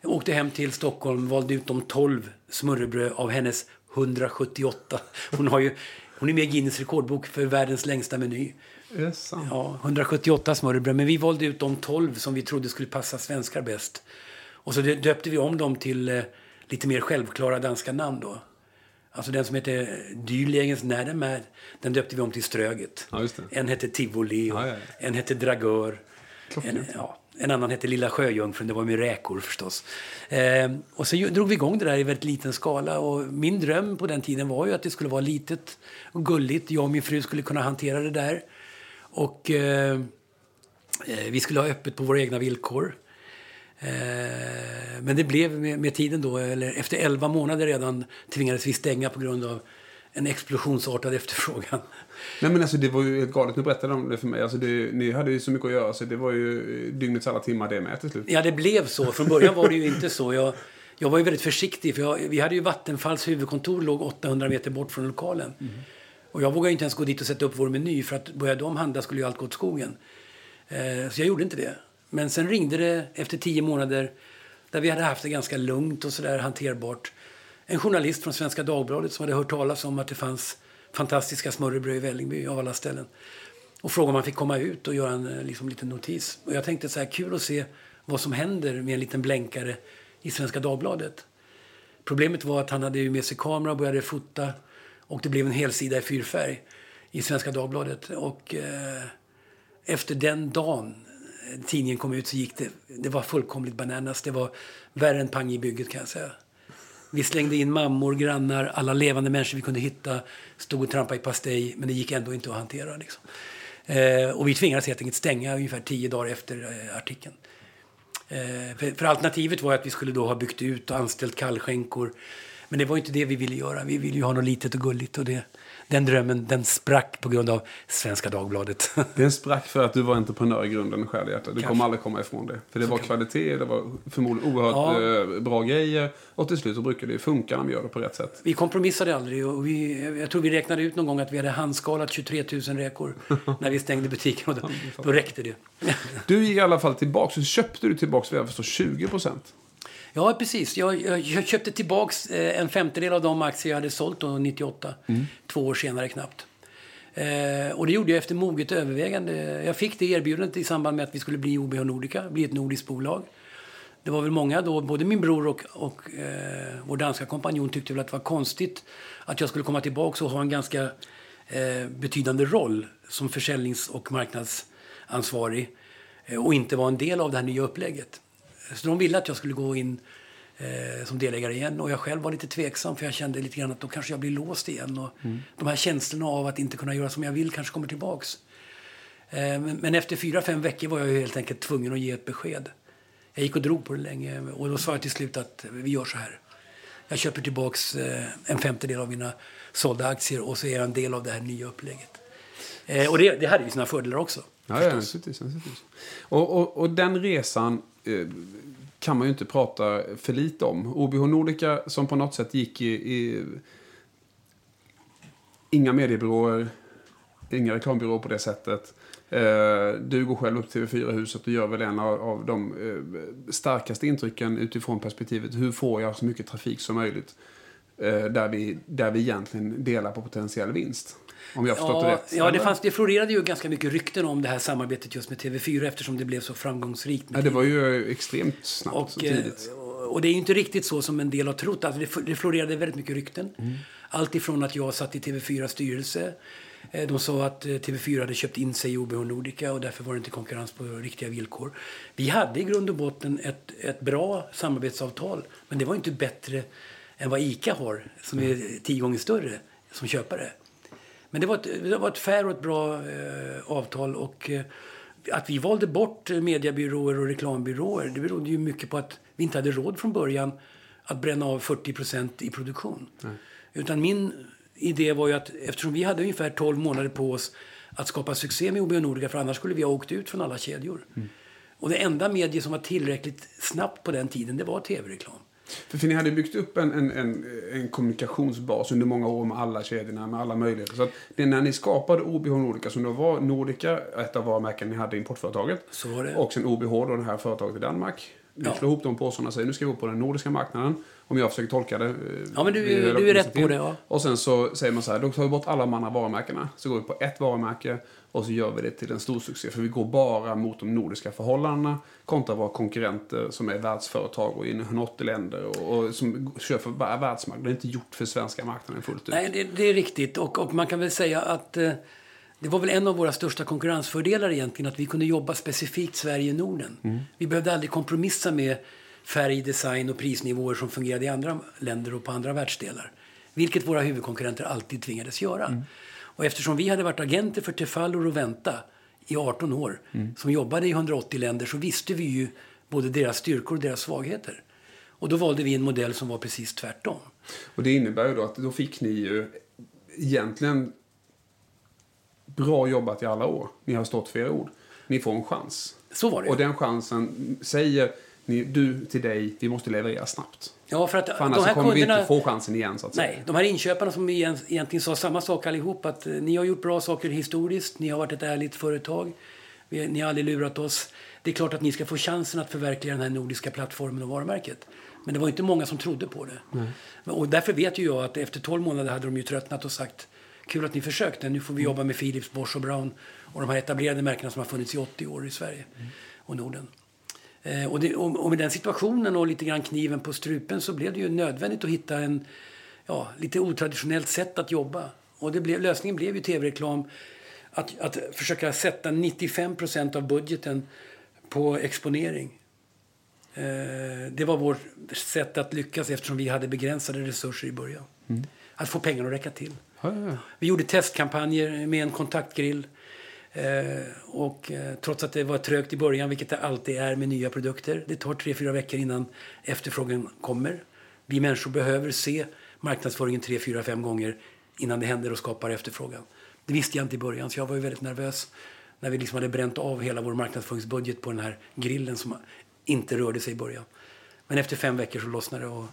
Speaker 2: Jag åkte hem till Stockholm, valde ut de 12 smörrebröd av hennes 178. Hon, har ju, hon är med i Guinness rekordbok för världens längsta meny. Ja, 178 smörrebröd. Men vi valde ut de 12 som vi trodde skulle passa svenskar bäst. Och så dö- döpte vi om dem till eh, lite mer självklara danska namn då. Alltså den som heter Dyrlegens Närmad, den döpte vi om till Ströget.
Speaker 1: Ja.
Speaker 2: En hette Tivoli
Speaker 1: ja,
Speaker 2: en hette Dragör. En, ja, en annan hette Lilla Sjöjungfrun, det var med räkor förstås. Eh, och så drog vi igång det där i väldigt liten skala. Och min dröm på den tiden var ju att det skulle vara litet och gulligt. Jag och min fru skulle kunna hantera det där. Och eh, vi skulle ha öppet på våra egna villkor. Eh, men det blev med, med, tiden då, eller efter 11 månader redan tvingades vi stänga på grund av en explosionsartad efterfrågan.
Speaker 1: Nej men alltså det var ju helt galet. Nu berättade de det för mig. Alltså det, ni hade ju så mycket att göra så det var ju dygnets alla timmar det med till slut.
Speaker 2: Ja det blev så. Från början var det ju inte så. Jag, jag var ju väldigt försiktig för jag, vi hade ju Vattenfalls huvudkontor låg 800 meter bort från lokalen. Mm. Och jag vågade inte ens gå dit och sätta upp vår meny för att började de handla skulle ju allt gå åt skogen. Eh, så jag gjorde inte det. Men sen ringde det efter tio månader där vi hade haft det ganska lugnt och sådär hanterbart. En journalist från Svenska Dagbladet som hade hört talas om att det fanns fantastiska smörrebröd i Vällingby av alla ställen. Och frågade om man fick komma ut och göra en eh, liksom, liten notis. Och jag tänkte så här, kul att se vad som händer med en liten blänkare i Svenska Dagbladet. Problemet var att han hade ju med sig kamera och började fota och det blev en hel sida i fyrfärg i Svenska Dagbladet. Och eh, efter den dagen eh, tidningen kom ut så gick det, det var fullkomligt bananas. Det var värre än pang i bygget kan jag säga. Vi slängde in mammor, grannar, alla levande människor vi kunde hitta. Stod och trampade i pastej, men det gick ändå inte att hantera. Liksom. Eh, och vi tvingades helt enkelt stänga ungefär tio dagar efter eh, artikeln. Eh, för, för, alternativet var att vi skulle då ha byggt ut och anställt kallskänkor. Men det var inte det vi ville göra. Vi ville ju ha något litet och gulligt. Och det, den drömmen den sprack på grund av Svenska Dagbladet.
Speaker 1: Den sprack för att du var entreprenör i grunden själv Du Kanske. kommer aldrig komma ifrån det. För det så var kvalitet, det var förmodligen oerhört ja. Eh, bra grejer. Och till slut så brukar det funka när man gör det på rätt sätt.
Speaker 2: Vi kompromissade aldrig. Och vi, jag tror vi räknade ut någon gång att vi hade handskalat 23 000 räkor när vi stängde butiken. Och då, då räckte det.
Speaker 1: du gick i alla fall tillbaka. Så köpte du tillbaka, vad jag förstår, 20 procent.
Speaker 2: Ja, precis. Jag, jag köpte tillbaks eh, en femtedel av de aktier jag hade sålt då 98. Mm. Två år senare knappt. Eh, och det gjorde jag efter moget övervägande. Jag fick det erbjudandet i samband med att vi skulle bli OBH Nordica, bli ett nordiskt bolag. Det var väl många då, både min bror och, och eh, vår danska kompanjon tyckte väl att det var konstigt att jag skulle komma tillbaka och ha en ganska eh, betydande roll som försäljnings och marknadsansvarig eh, och inte vara en del av det här nya upplägget. Så de ville att jag skulle gå in eh, som delägare igen. Och jag själv var lite tveksam för jag kände lite grann att då kanske jag blir låst igen. Och mm. De här känslorna av att inte kunna göra som jag vill kanske kommer tillbaks. Eh, men, men, efter fyra, fem veckor var jag helt enkelt tvungen att ge ett besked. Jag gick och drog på det länge och då sa jag till slut att vi gör så här. Jag köper tillbaks eh, en femtedel av mina sålda aktier och så är jag en del av det här nya upplägget. Eh, och det, det hade ju sina fördelar också.
Speaker 1: Ja, ja naturligtvis. Och, och, och den resan Eh, Eh, kan man ju inte prata för lite om. OBH Nordica som på något sätt gick i, i inga mediebyråer, inga reklambyråer på det sättet. Eh, du går själv upp till TV4-huset och gör väl en av, av de eh, starkaste intrycken utifrån perspektivet hur får jag så mycket trafik som möjligt eh, där vi, där vi egentligen delar på potentiell vinst. Om jag förstått
Speaker 2: ja,
Speaker 1: det rätt.
Speaker 2: Ja, det, fanns, det florerade ju ganska mycket rykten om det här samarbetet just med TV4 eftersom det blev så framgångsrikt.
Speaker 1: Ja, det var ju extremt snabbt och, tidigt.
Speaker 2: Eh, och det är ju inte riktigt så som en del har trott. Alltså det, florerade väldigt mycket rykten. Mm. Allt ifrån att jag satt i TV4 styrelse. Eh, de sa att eh, TV4 hade köpt in sig i OBH Nordica och därför var det inte konkurrens på riktiga villkor. Vi hade i grund och botten ett, ett bra samarbetsavtal. Men det var inte bättre än vad ICA har, som är tio gånger större som köpare. Men det var ett, det var ett fair och ett bra eh, avtal. Och, eh, att vi valde bort mediebyråer och reklambyråer det berodde ju mycket på att vi inte hade råd från början att bränna av 40% i produktion. Mm. Utan min idé var ju att eftersom vi hade ungefär 12 månader på oss att skapa succé med OB Nordica för annars skulle vi ha åkt ut från alla kedjor. Mm. Och det enda medie som var tillräckligt snabbt på den tiden det var tv-reklam.
Speaker 1: För, för ni hade byggt upp en, en, en, en, kommunikationsbas under många år med alla kedjorna, med alla möjligheter. Så att det är när ni skapade OBH Nordica, som då var Nordica, ett av varumärken ni hade i importföretaget.
Speaker 2: Så var det.
Speaker 1: Och sen OBH, då det här företaget i Danmark. Ni ja. slår ihop de påsarna och säger nu ska vi gå på den nordiska marknaden. Om jag försöker tolka det. Eh,
Speaker 2: ja, men du, du är rätt på det. Ja.
Speaker 1: Och sen så säger man så här, då tar vi bort alla de andra varumärkena. Så går vi på ett varumärke och så gör vi det till en stor succé. För vi går bara mot de nordiska förhållandena kontra våra konkurrenter som är världsföretag och i 180 länder och, och som kör för världsmarknaden. Det är inte gjort för svenska marknaden fullt ut.
Speaker 2: Nej, det, det är riktigt. Och, och, man kan väl säga att eh, det var väl en av våra största konkurrensfördelar egentligen att vi kunde jobba specifikt Sverige-Norden. Mm. Vi behövde aldrig kompromissa med färg, design och prisnivåer som fungerade i andra länder och på andra världsdelar. Vilket våra huvudkonkurrenter alltid tvingades göra. Mm. Och eftersom vi hade varit agenter för Tefal och Roventa i 18 år som jobbade i 180 länder så visste vi ju både deras styrkor och deras svagheter. Och då valde vi en modell som var precis tvärtom.
Speaker 1: Och det innebär ju då att då fick ni ju egentligen bra jobbat i alla år. Ni har stått för era ord. Ni får en chans.
Speaker 2: Så var det.
Speaker 1: Och den chansen säger ni, du till dig, vi måste leverera snabbt.
Speaker 2: Ja, för att
Speaker 1: För annars
Speaker 2: de här
Speaker 1: kommer vi
Speaker 2: kunderna...
Speaker 1: inte få chansen igen så att säga.
Speaker 2: Nej, de här inköparna som igen- egentligen sa samma sak allihop. Att eh, ni har gjort bra saker historiskt, ni har varit ett ärligt företag. Vi, ni har aldrig lurat oss. Det är klart att ni ska få chansen att förverkliga den här nordiska plattformen och varumärket. Men det var inte många som trodde på det. Men- Och därför vet ju jag att efter 12 månader hade de ju tröttnat och sagt kul att ni försökte, nu får vi jobba med Philips, Bosch och Brown och de här etablerade märkena som har funnits i 80 år i Sverige och Norden. Eh, och, det, och, med den situationen och lite grann kniven på strupen så blev det ju nödvändigt att hitta en ja, lite otraditionellt sätt att jobba. Och det blev, lösningen blev ju tv-reklam. Att, att försöka sätta 95% av budgeten på exponering. Eh, det var vårt sätt att lyckas eftersom vi hade begränsade resurser i början. Att få pengarna att räcka till.
Speaker 1: Ja, ja, ja.
Speaker 2: Vi gjorde testkampanjer med en kontaktgrill. Eh, och eh, trots att det var trögt i början, vilket det alltid är med nya produkter. Det tar tre, fyra veckor innan efterfrågan kommer. Vi människor behöver se marknadsföringen tre, fyra, fem gånger innan det händer och skapar efterfrågan. Det visste jag inte i början, så jag var ju väldigt nervös när vi liksom hade bränt av hela vår marknadsföringsbudget på den här grillen som inte rörde sig i början. Men efter fem veckor så lossnade det och,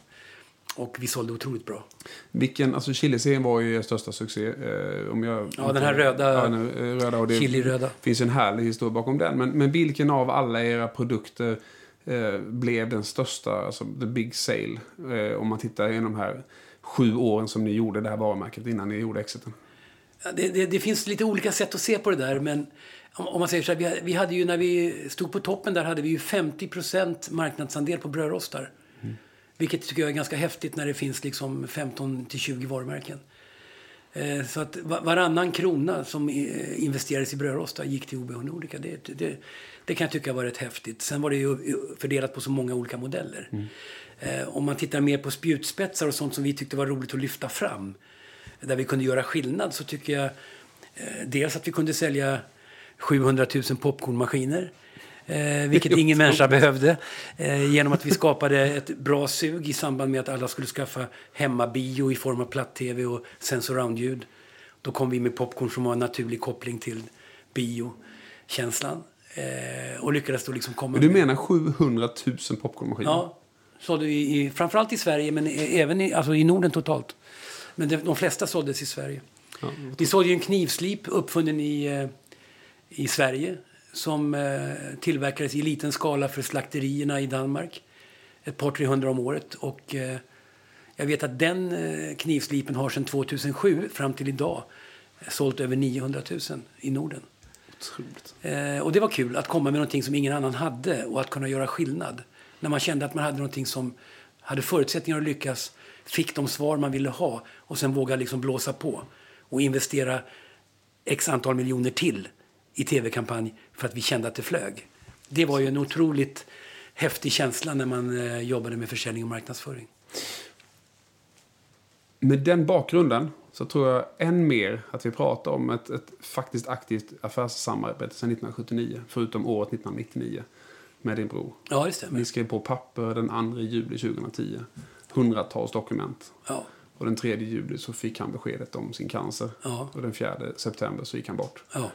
Speaker 2: och vi sålde otroligt bra.
Speaker 1: Vilken, alltså chiliserien var ju er största succé. Eh, om jag,
Speaker 2: Ja, den här röda-
Speaker 1: Ja, den eh, röda och det
Speaker 2: Chiliröda.
Speaker 1: finns en härlig historia bakom den. Men, men vilken av alla era produkter eh, blev den största, alltså the big sale? Eh, om man tittar igenom de här sju åren som ni gjorde det här varumärket innan ni gjorde exiten.
Speaker 2: Ja, Det, det, det finns lite olika sätt att se på det där. Men om, om man säger så här, vi, vi hade ju när vi stod på toppen där hade vi ju 50% marknadsandel på brödrostar. Vilket tycker jag är ganska häftigt när det finns liksom 15 till 20 varumärken. Eh, så att va- varannan krona som eh, investerades i brödrostar gick till OBH Nordica. Det, det, det kan jag tycka var rätt häftigt. Sen var det ju fördelat på så många olika modeller. Eh, om man tittar mer på spjutspetsar och sånt som vi tyckte var roligt att lyfta fram där vi kunde göra skillnad så tycker jag eh, dels att vi kunde sälja 700 000 popcornmaskiner. Eh, vilket ingen människa behövde. Eh, genom att vi skapade ett bra sug i samband med att alla skulle skaffa hemmabio i form av platt-tv och sensurround-ljud. Då kom vi med popcorn som var en naturlig koppling till biokänslan. Eh, och lyckades då liksom komma
Speaker 1: Du
Speaker 2: med-
Speaker 1: menar 700 000 popcornmaskiner?
Speaker 2: Ja, sålde vi i, framförallt i Sverige, men e- även i, alltså i Norden totalt. Men de, de flesta såldes i Sverige. Vi sålde ju en knivslip uppfunnen i, eh, i Sverige som eh, tillverkades i liten skala för slakterierna i Danmark. Ett par, tre hundra om året. Och, eh, jag vet att den eh, knivslipen har sedan 2007 fram till idag sålt över 900 000 i Norden.
Speaker 1: Otroligt.
Speaker 2: Och det var kul att komma med någonting som ingen annan hade och att kunna göra skillnad. När man kände att man hade någonting som hade förutsättningar att lyckas, fick de svar man ville ha och sen våga liksom blåsa på och investera x antal miljoner till i tv-kampanj för att vi kände att det flög. Det var ju en otroligt häftig känsla när man eh, jobbade med försäljning och marknadsföring.
Speaker 1: Med den bakgrunden så tror jag än mer att vi pratar om ett, ett faktiskt aktivt affärssamarbete sedan 1979, förutom året 1999 med din bror.
Speaker 2: Ja, det stämmer.
Speaker 1: Ni skrev på papper den 2 juli 2010. Hundratals dokument.
Speaker 2: Ja,
Speaker 1: Och den 3 juli så fick han beskedet om sin cancer.
Speaker 2: Ja.
Speaker 1: Och den 4 september så gick han bort.
Speaker 2: ja,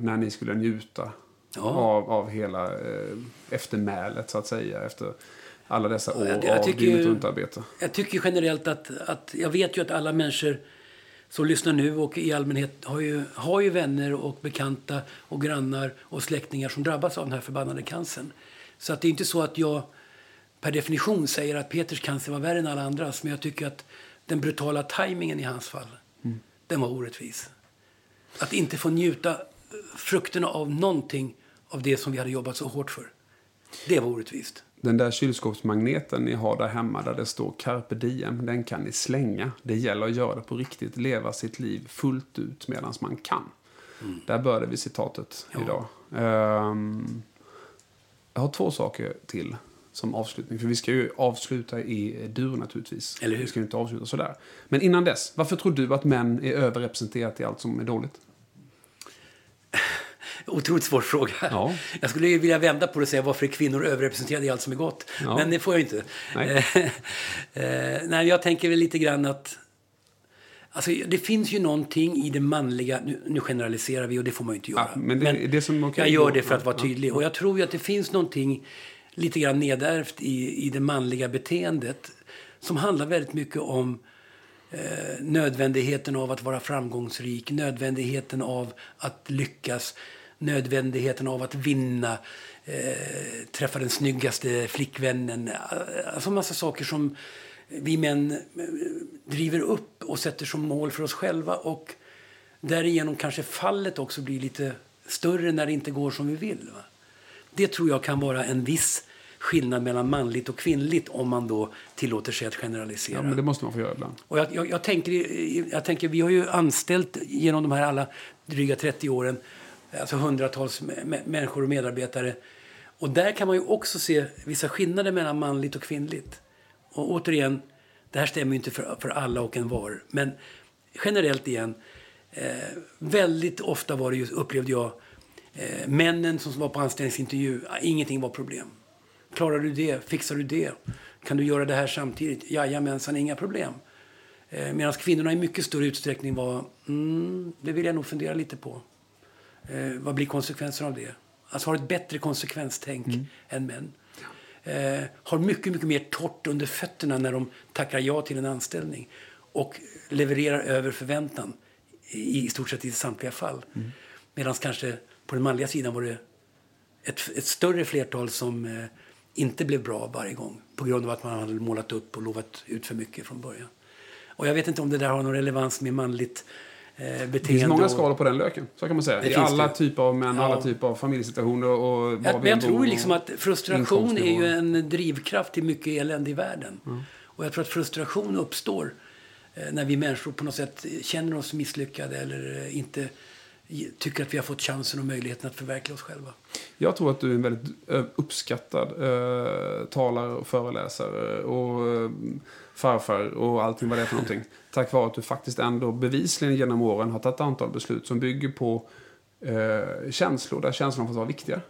Speaker 1: när ni skulle njuta
Speaker 2: Ja.
Speaker 1: av, av hela eh, eftermälet så att säga. Efter alla dessa år
Speaker 2: jag- jag
Speaker 1: av
Speaker 2: tycker
Speaker 1: dygnet runt-arbete.
Speaker 2: Jag tycker generellt att, att... Jag vet ju att alla människor som lyssnar nu och i allmänhet har ju, har ju vänner och bekanta och grannar och släktingar som drabbas av den här förbannade cancern. Så att det är inte så att jag per definition säger att Peters cancer var värre än alla andras. Men jag tycker att den brutala tajmingen i hans fall, den var orättvis. Att inte få njuta frukterna av någonting av det som vi hade jobbat så hårt för. Det var orättvist.
Speaker 1: Den där kylskåpsmagneten ni har där hemma där det står carpe diem, den kan ni slänga. Det gäller att göra det på riktigt, leva sitt liv fullt ut medan man kan. Där började vi citatet
Speaker 2: Ja.
Speaker 1: idag. Ehm, jag har två saker till som avslutning. För vi ska ju avsluta i dur naturligtvis.
Speaker 2: Eller hur?
Speaker 1: Vi ska ju inte avsluta sådär. Men innan dess, varför tror du att män är överrepresenterat i allt som är dåligt?
Speaker 2: Otroligt svår fråga. Ja. Jag skulle vilja vända på det och säga varför är kvinnor överrepresenterade i allt som är gott? Ja. Men det får jag inte. Nej. Eh, nej, jag tänker väl lite grann att Alltså, det finns ju någonting i det manliga, nu, nu generaliserar vi och det får man ju inte göra. Ja,
Speaker 1: men, det, men det
Speaker 2: jag gör det för att vara tydlig. Och jag tror ju att det finns någonting lite grann nedärvt i, i det manliga beteendet som handlar väldigt mycket om eh, nödvändigheten av att vara framgångsrik, nödvändigheten av att lyckas, nödvändigheten av att vinna, eh, träffa den snyggaste flickvännen. Eh, alltså massa saker som vi män eh, driver upp och sätter som mål för oss själva. Och därigenom kanske fallet också blir lite större när det inte går som vi vill. Va? Det tror jag kan vara en viss skillnad mellan manligt och kvinnligt om man då tillåter sig att generalisera. Ja,
Speaker 1: men det måste man få göra ibland.
Speaker 2: Och jag, jag, jag, tänker, jag tänker, vi har ju anställt genom de här alla dryga 30 åren alltså hundratals människor och medarbetare. Och där kan man ju också se vissa skillnader mellan manligt och kvinnligt. Och återigen, det här stämmer ju inte för, för alla och en var. Men generellt igen, eh, väldigt ofta var det ju, upplevde jag, eh, männen som var på anställningsintervju, ingenting var problem. Klarar du det? Fixar du det? Kan du göra det här samtidigt? Jajamensan, inga problem. Eh, Medan kvinnorna i mycket större utsträckning var, mm, det vill jag nog fundera lite på. Eh, vad blir konsekvenserna av det? Alltså har ett bättre konsekvenstänk mm. än män eh, har mycket, mycket mer torrt under fötterna när de tackar ja till en anställning och levererar över förväntan i, i stort sett i samtliga fall. Mm. Medan kanske på den manliga sidan var det ett, ett större flertal som eh, inte blev bra varje gång på grund av att man hade målat upp och lovat ut för mycket från början. Och jag vet inte om det där har någon relevans med manligt
Speaker 1: beteende. Eh, det finns många skalor på den löken. Så kan man säga. I alla det. typer av män, ja. alla typer av familjesituationer. Och
Speaker 2: ja, men jag tror liksom att frustration är ju en drivkraft till mycket elände i världen. Mm. Och jag tror att frustration uppstår eh, när vi människor på något sätt känner oss misslyckade eller eh, inte tycker att vi har fått chansen och möjligheten att förverkliga oss själva.
Speaker 1: Jag tror att du är en väldigt uppskattad eh, talare och föreläsare. Och, farfar och allting vad det är för någonting. Tack vare att du faktiskt ändå bevisligen genom åren har tagit ett antal beslut som bygger på eh, känslor, där känslorna får vara viktiga.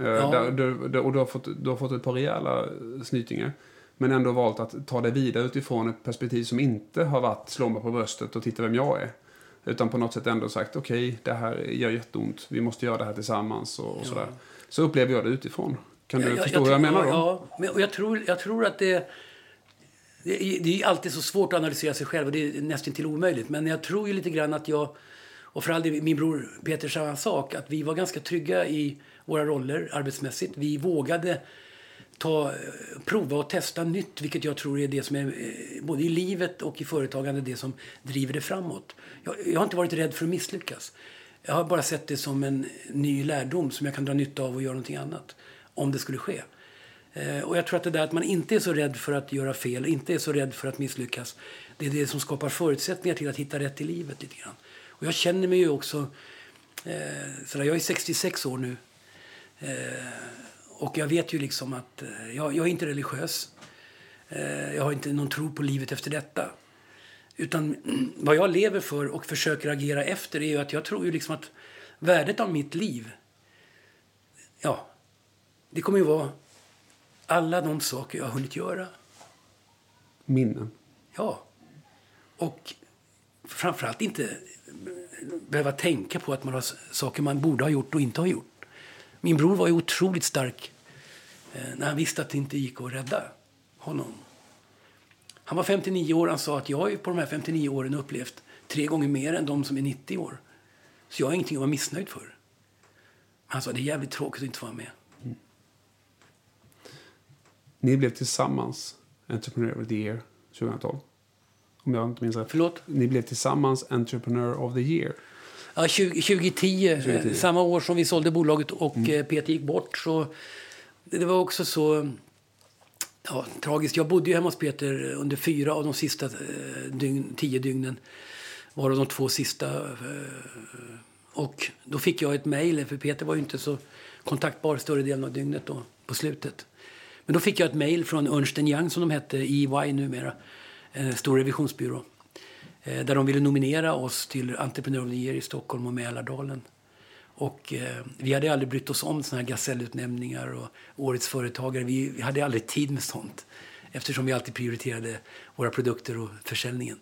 Speaker 1: Eh, ja. där, där, och du har, fått, du har fått ett par rejäla snytingar. Men ändå valt att ta det vidare utifrån ett perspektiv som inte har varit slå mig på bröstet och titta vem jag är. Utan på något sätt ändå sagt okej, okay, det här gör jätteont, vi måste göra det här tillsammans och, och ja. sådär. Så upplever jag det utifrån. Kan du ja, förstå jag, vad jag menar då?
Speaker 2: Ja, men, och jag tror, jag tror att det det, det är alltid så svårt att analysera sig själv och det är nästan till omöjligt. Men jag tror ju lite grann att jag, och för all del min bror Peter samma sak, att vi var ganska trygga i våra roller arbetsmässigt. Vi vågade ta, prova och testa nytt, vilket jag tror är det som är, eh, både i livet och i företagande, det som driver det framåt. Jag, jag har inte varit rädd för att misslyckas. Jag har bara sett det som en ny lärdom som jag kan dra nytta av och göra någonting annat, om det skulle ske. Eh, och jag tror att det där att man inte är så rädd för att göra fel, inte är så rädd för att misslyckas, det är det som skapar förutsättningar till att hitta rätt i livet lite grann. Och jag känner mig ju också, eh, sådär, jag är 66 år nu. Eh, och jag vet ju liksom att eh, jag, jag, är inte religiös. Eh, jag har inte någon tro på livet efter detta. Utan vad jag lever för och försöker agera efter är ju att jag tror ju liksom att värdet av mitt liv, ja, det kommer ju vara alla de saker jag har hunnit göra.
Speaker 1: Minnen?
Speaker 2: Ja. Och framförallt inte behöva tänka på att man har saker man borde ha gjort och inte har gjort. Min bror var ju otroligt stark eh, när han visste att det inte gick att rädda honom. Han var 59 år. Han sa att jag har på de här 59 åren upplevt tre gånger mer än de som är 90 år. Så jag har ingenting att vara missnöjd för. Han sa det är jävligt tråkigt att inte få vara med.
Speaker 1: Ni blev tillsammans Entrepreneur of the Year 2012. Om jag inte minns rätt.
Speaker 2: Förlåt?
Speaker 1: Ni blev tillsammans Entrepreneur of the Year.
Speaker 2: Ja, 20, 2010, 2010. samma år som vi sålde bolaget och mm. Eh, Peter gick bort. Så det var också så ja, tragiskt. Jag bodde ju hemma hos Peter under fyra av de sista eh, dygn, tio dygnen. Varav de två sista. Eh, och då fick jag ett mejl, för Peter var ju inte så kontaktbar större delen av dygnet då, på slutet. Men då fick jag ett mejl från Ernst Young, som de hette, EY numera, en stor revisionsbyrå. Eh, där de ville nominera oss till Entreprenör of the Year i Stockholm och Mälardalen. Och eh, vi hade aldrig brytt oss om såna här gasellutnämningar och årets företagare. Vi, vi hade aldrig tid med sånt eftersom vi alltid prioriterade våra produkter och försäljningen.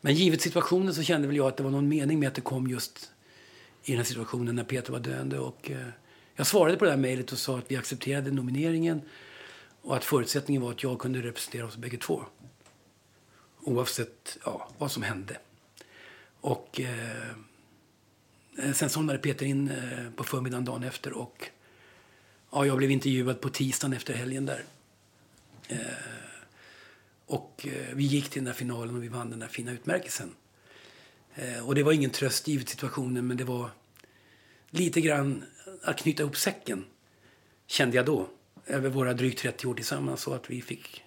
Speaker 2: Men givet situationen så kände väl jag att det var någon mening med att det kom just i den här situationen när Peter var döende. Och, eh, jag svarade på det här mejlet och sa att vi accepterade nomineringen och att förutsättningen var att jag kunde representera oss bägge två. Oavsett ja, vad som hände. Och eh, sen somnade Peter in eh, på förmiddagen dagen efter och ja, jag blev intervjuad på tisdagen efter helgen där. Eh, och eh, vi gick till den där finalen och vi vann den där fina utmärkelsen. Eh, och det var ingen tröst givet situationen men det var lite grann att knyta ihop säcken, kände jag då, över våra drygt 30 år tillsammans så att vi fick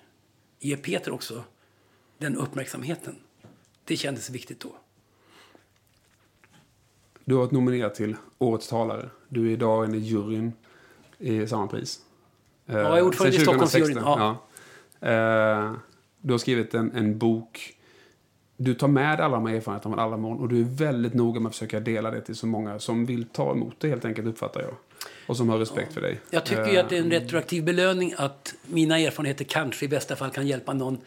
Speaker 2: ge Peter också den uppmärksamheten. Det kändes viktigt då.
Speaker 1: Du har varit nominerad till Årets talare. Du är idag inne i juryn i samma pris.
Speaker 2: Ja, jag är ordförande i Stockholmsjuryn. Ja.
Speaker 1: Ja. Eh, du har skrivit en, en bok. Du tar med alla de här erfarenheterna från alla mål och du är väldigt noga med att försöka dela det till så många som vill ta emot det helt enkelt, uppfattar jag. Och som har respekt för dig.
Speaker 2: Jag tycker ju att det är en retroaktiv belöning att mina erfarenheter kanske i bästa fall kan hjälpa någon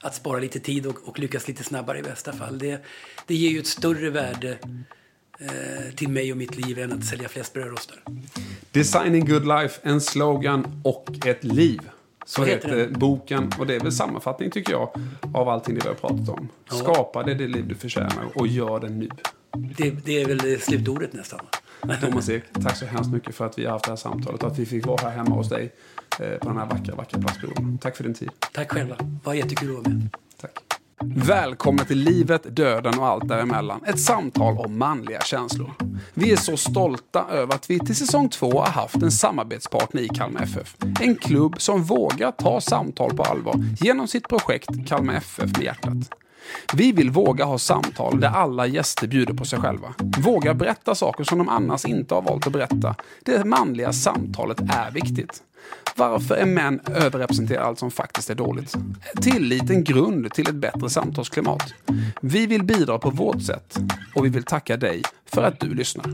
Speaker 2: att spara lite tid och, och lyckas lite snabbare i bästa fall. Det, det ger ju ett större värde eh, till mig och mitt liv än att sälja flest brödrostar.
Speaker 1: Designing good life, en slogan och ett liv. Så
Speaker 2: Vad heter
Speaker 1: heter boken, och det är väl sammanfattning tycker jag, av allting det vi har pratat om. Skapa det, det liv du förtjänar och gör det nu.
Speaker 2: Det, det är väl slutordet nästan.
Speaker 1: Thomas Ek, tack så hemskt mycket för att vi har haft det här samtalet och att vi fick vara här hemma hos dig eh, på den här vackra, vackra plastborden. Tack för din tid.
Speaker 2: Tack själva. Det var jättekul att vara med.
Speaker 1: Tack. Välkommen till livet, döden och allt däremellan. Ett samtal om manliga känslor. Vi är så stolta över att vi till säsong två har haft en samarbetspartner i Kalmar FF. En klubb som vågar ta samtal på allvar genom sitt projekt Kalmar FF med hjärtat. Vi vill våga ha samtal där alla gäster bjuder på sig själva. Våga berätta saker som de annars inte har valt att berätta. Det manliga samtalet är viktigt. Varför är män överrepresenterade allt som faktiskt är dåligt? Tillit en grund till ett bättre samtalsklimat. Vi vill bidra på vårt sätt och vi vill tacka dig för att du lyssnar.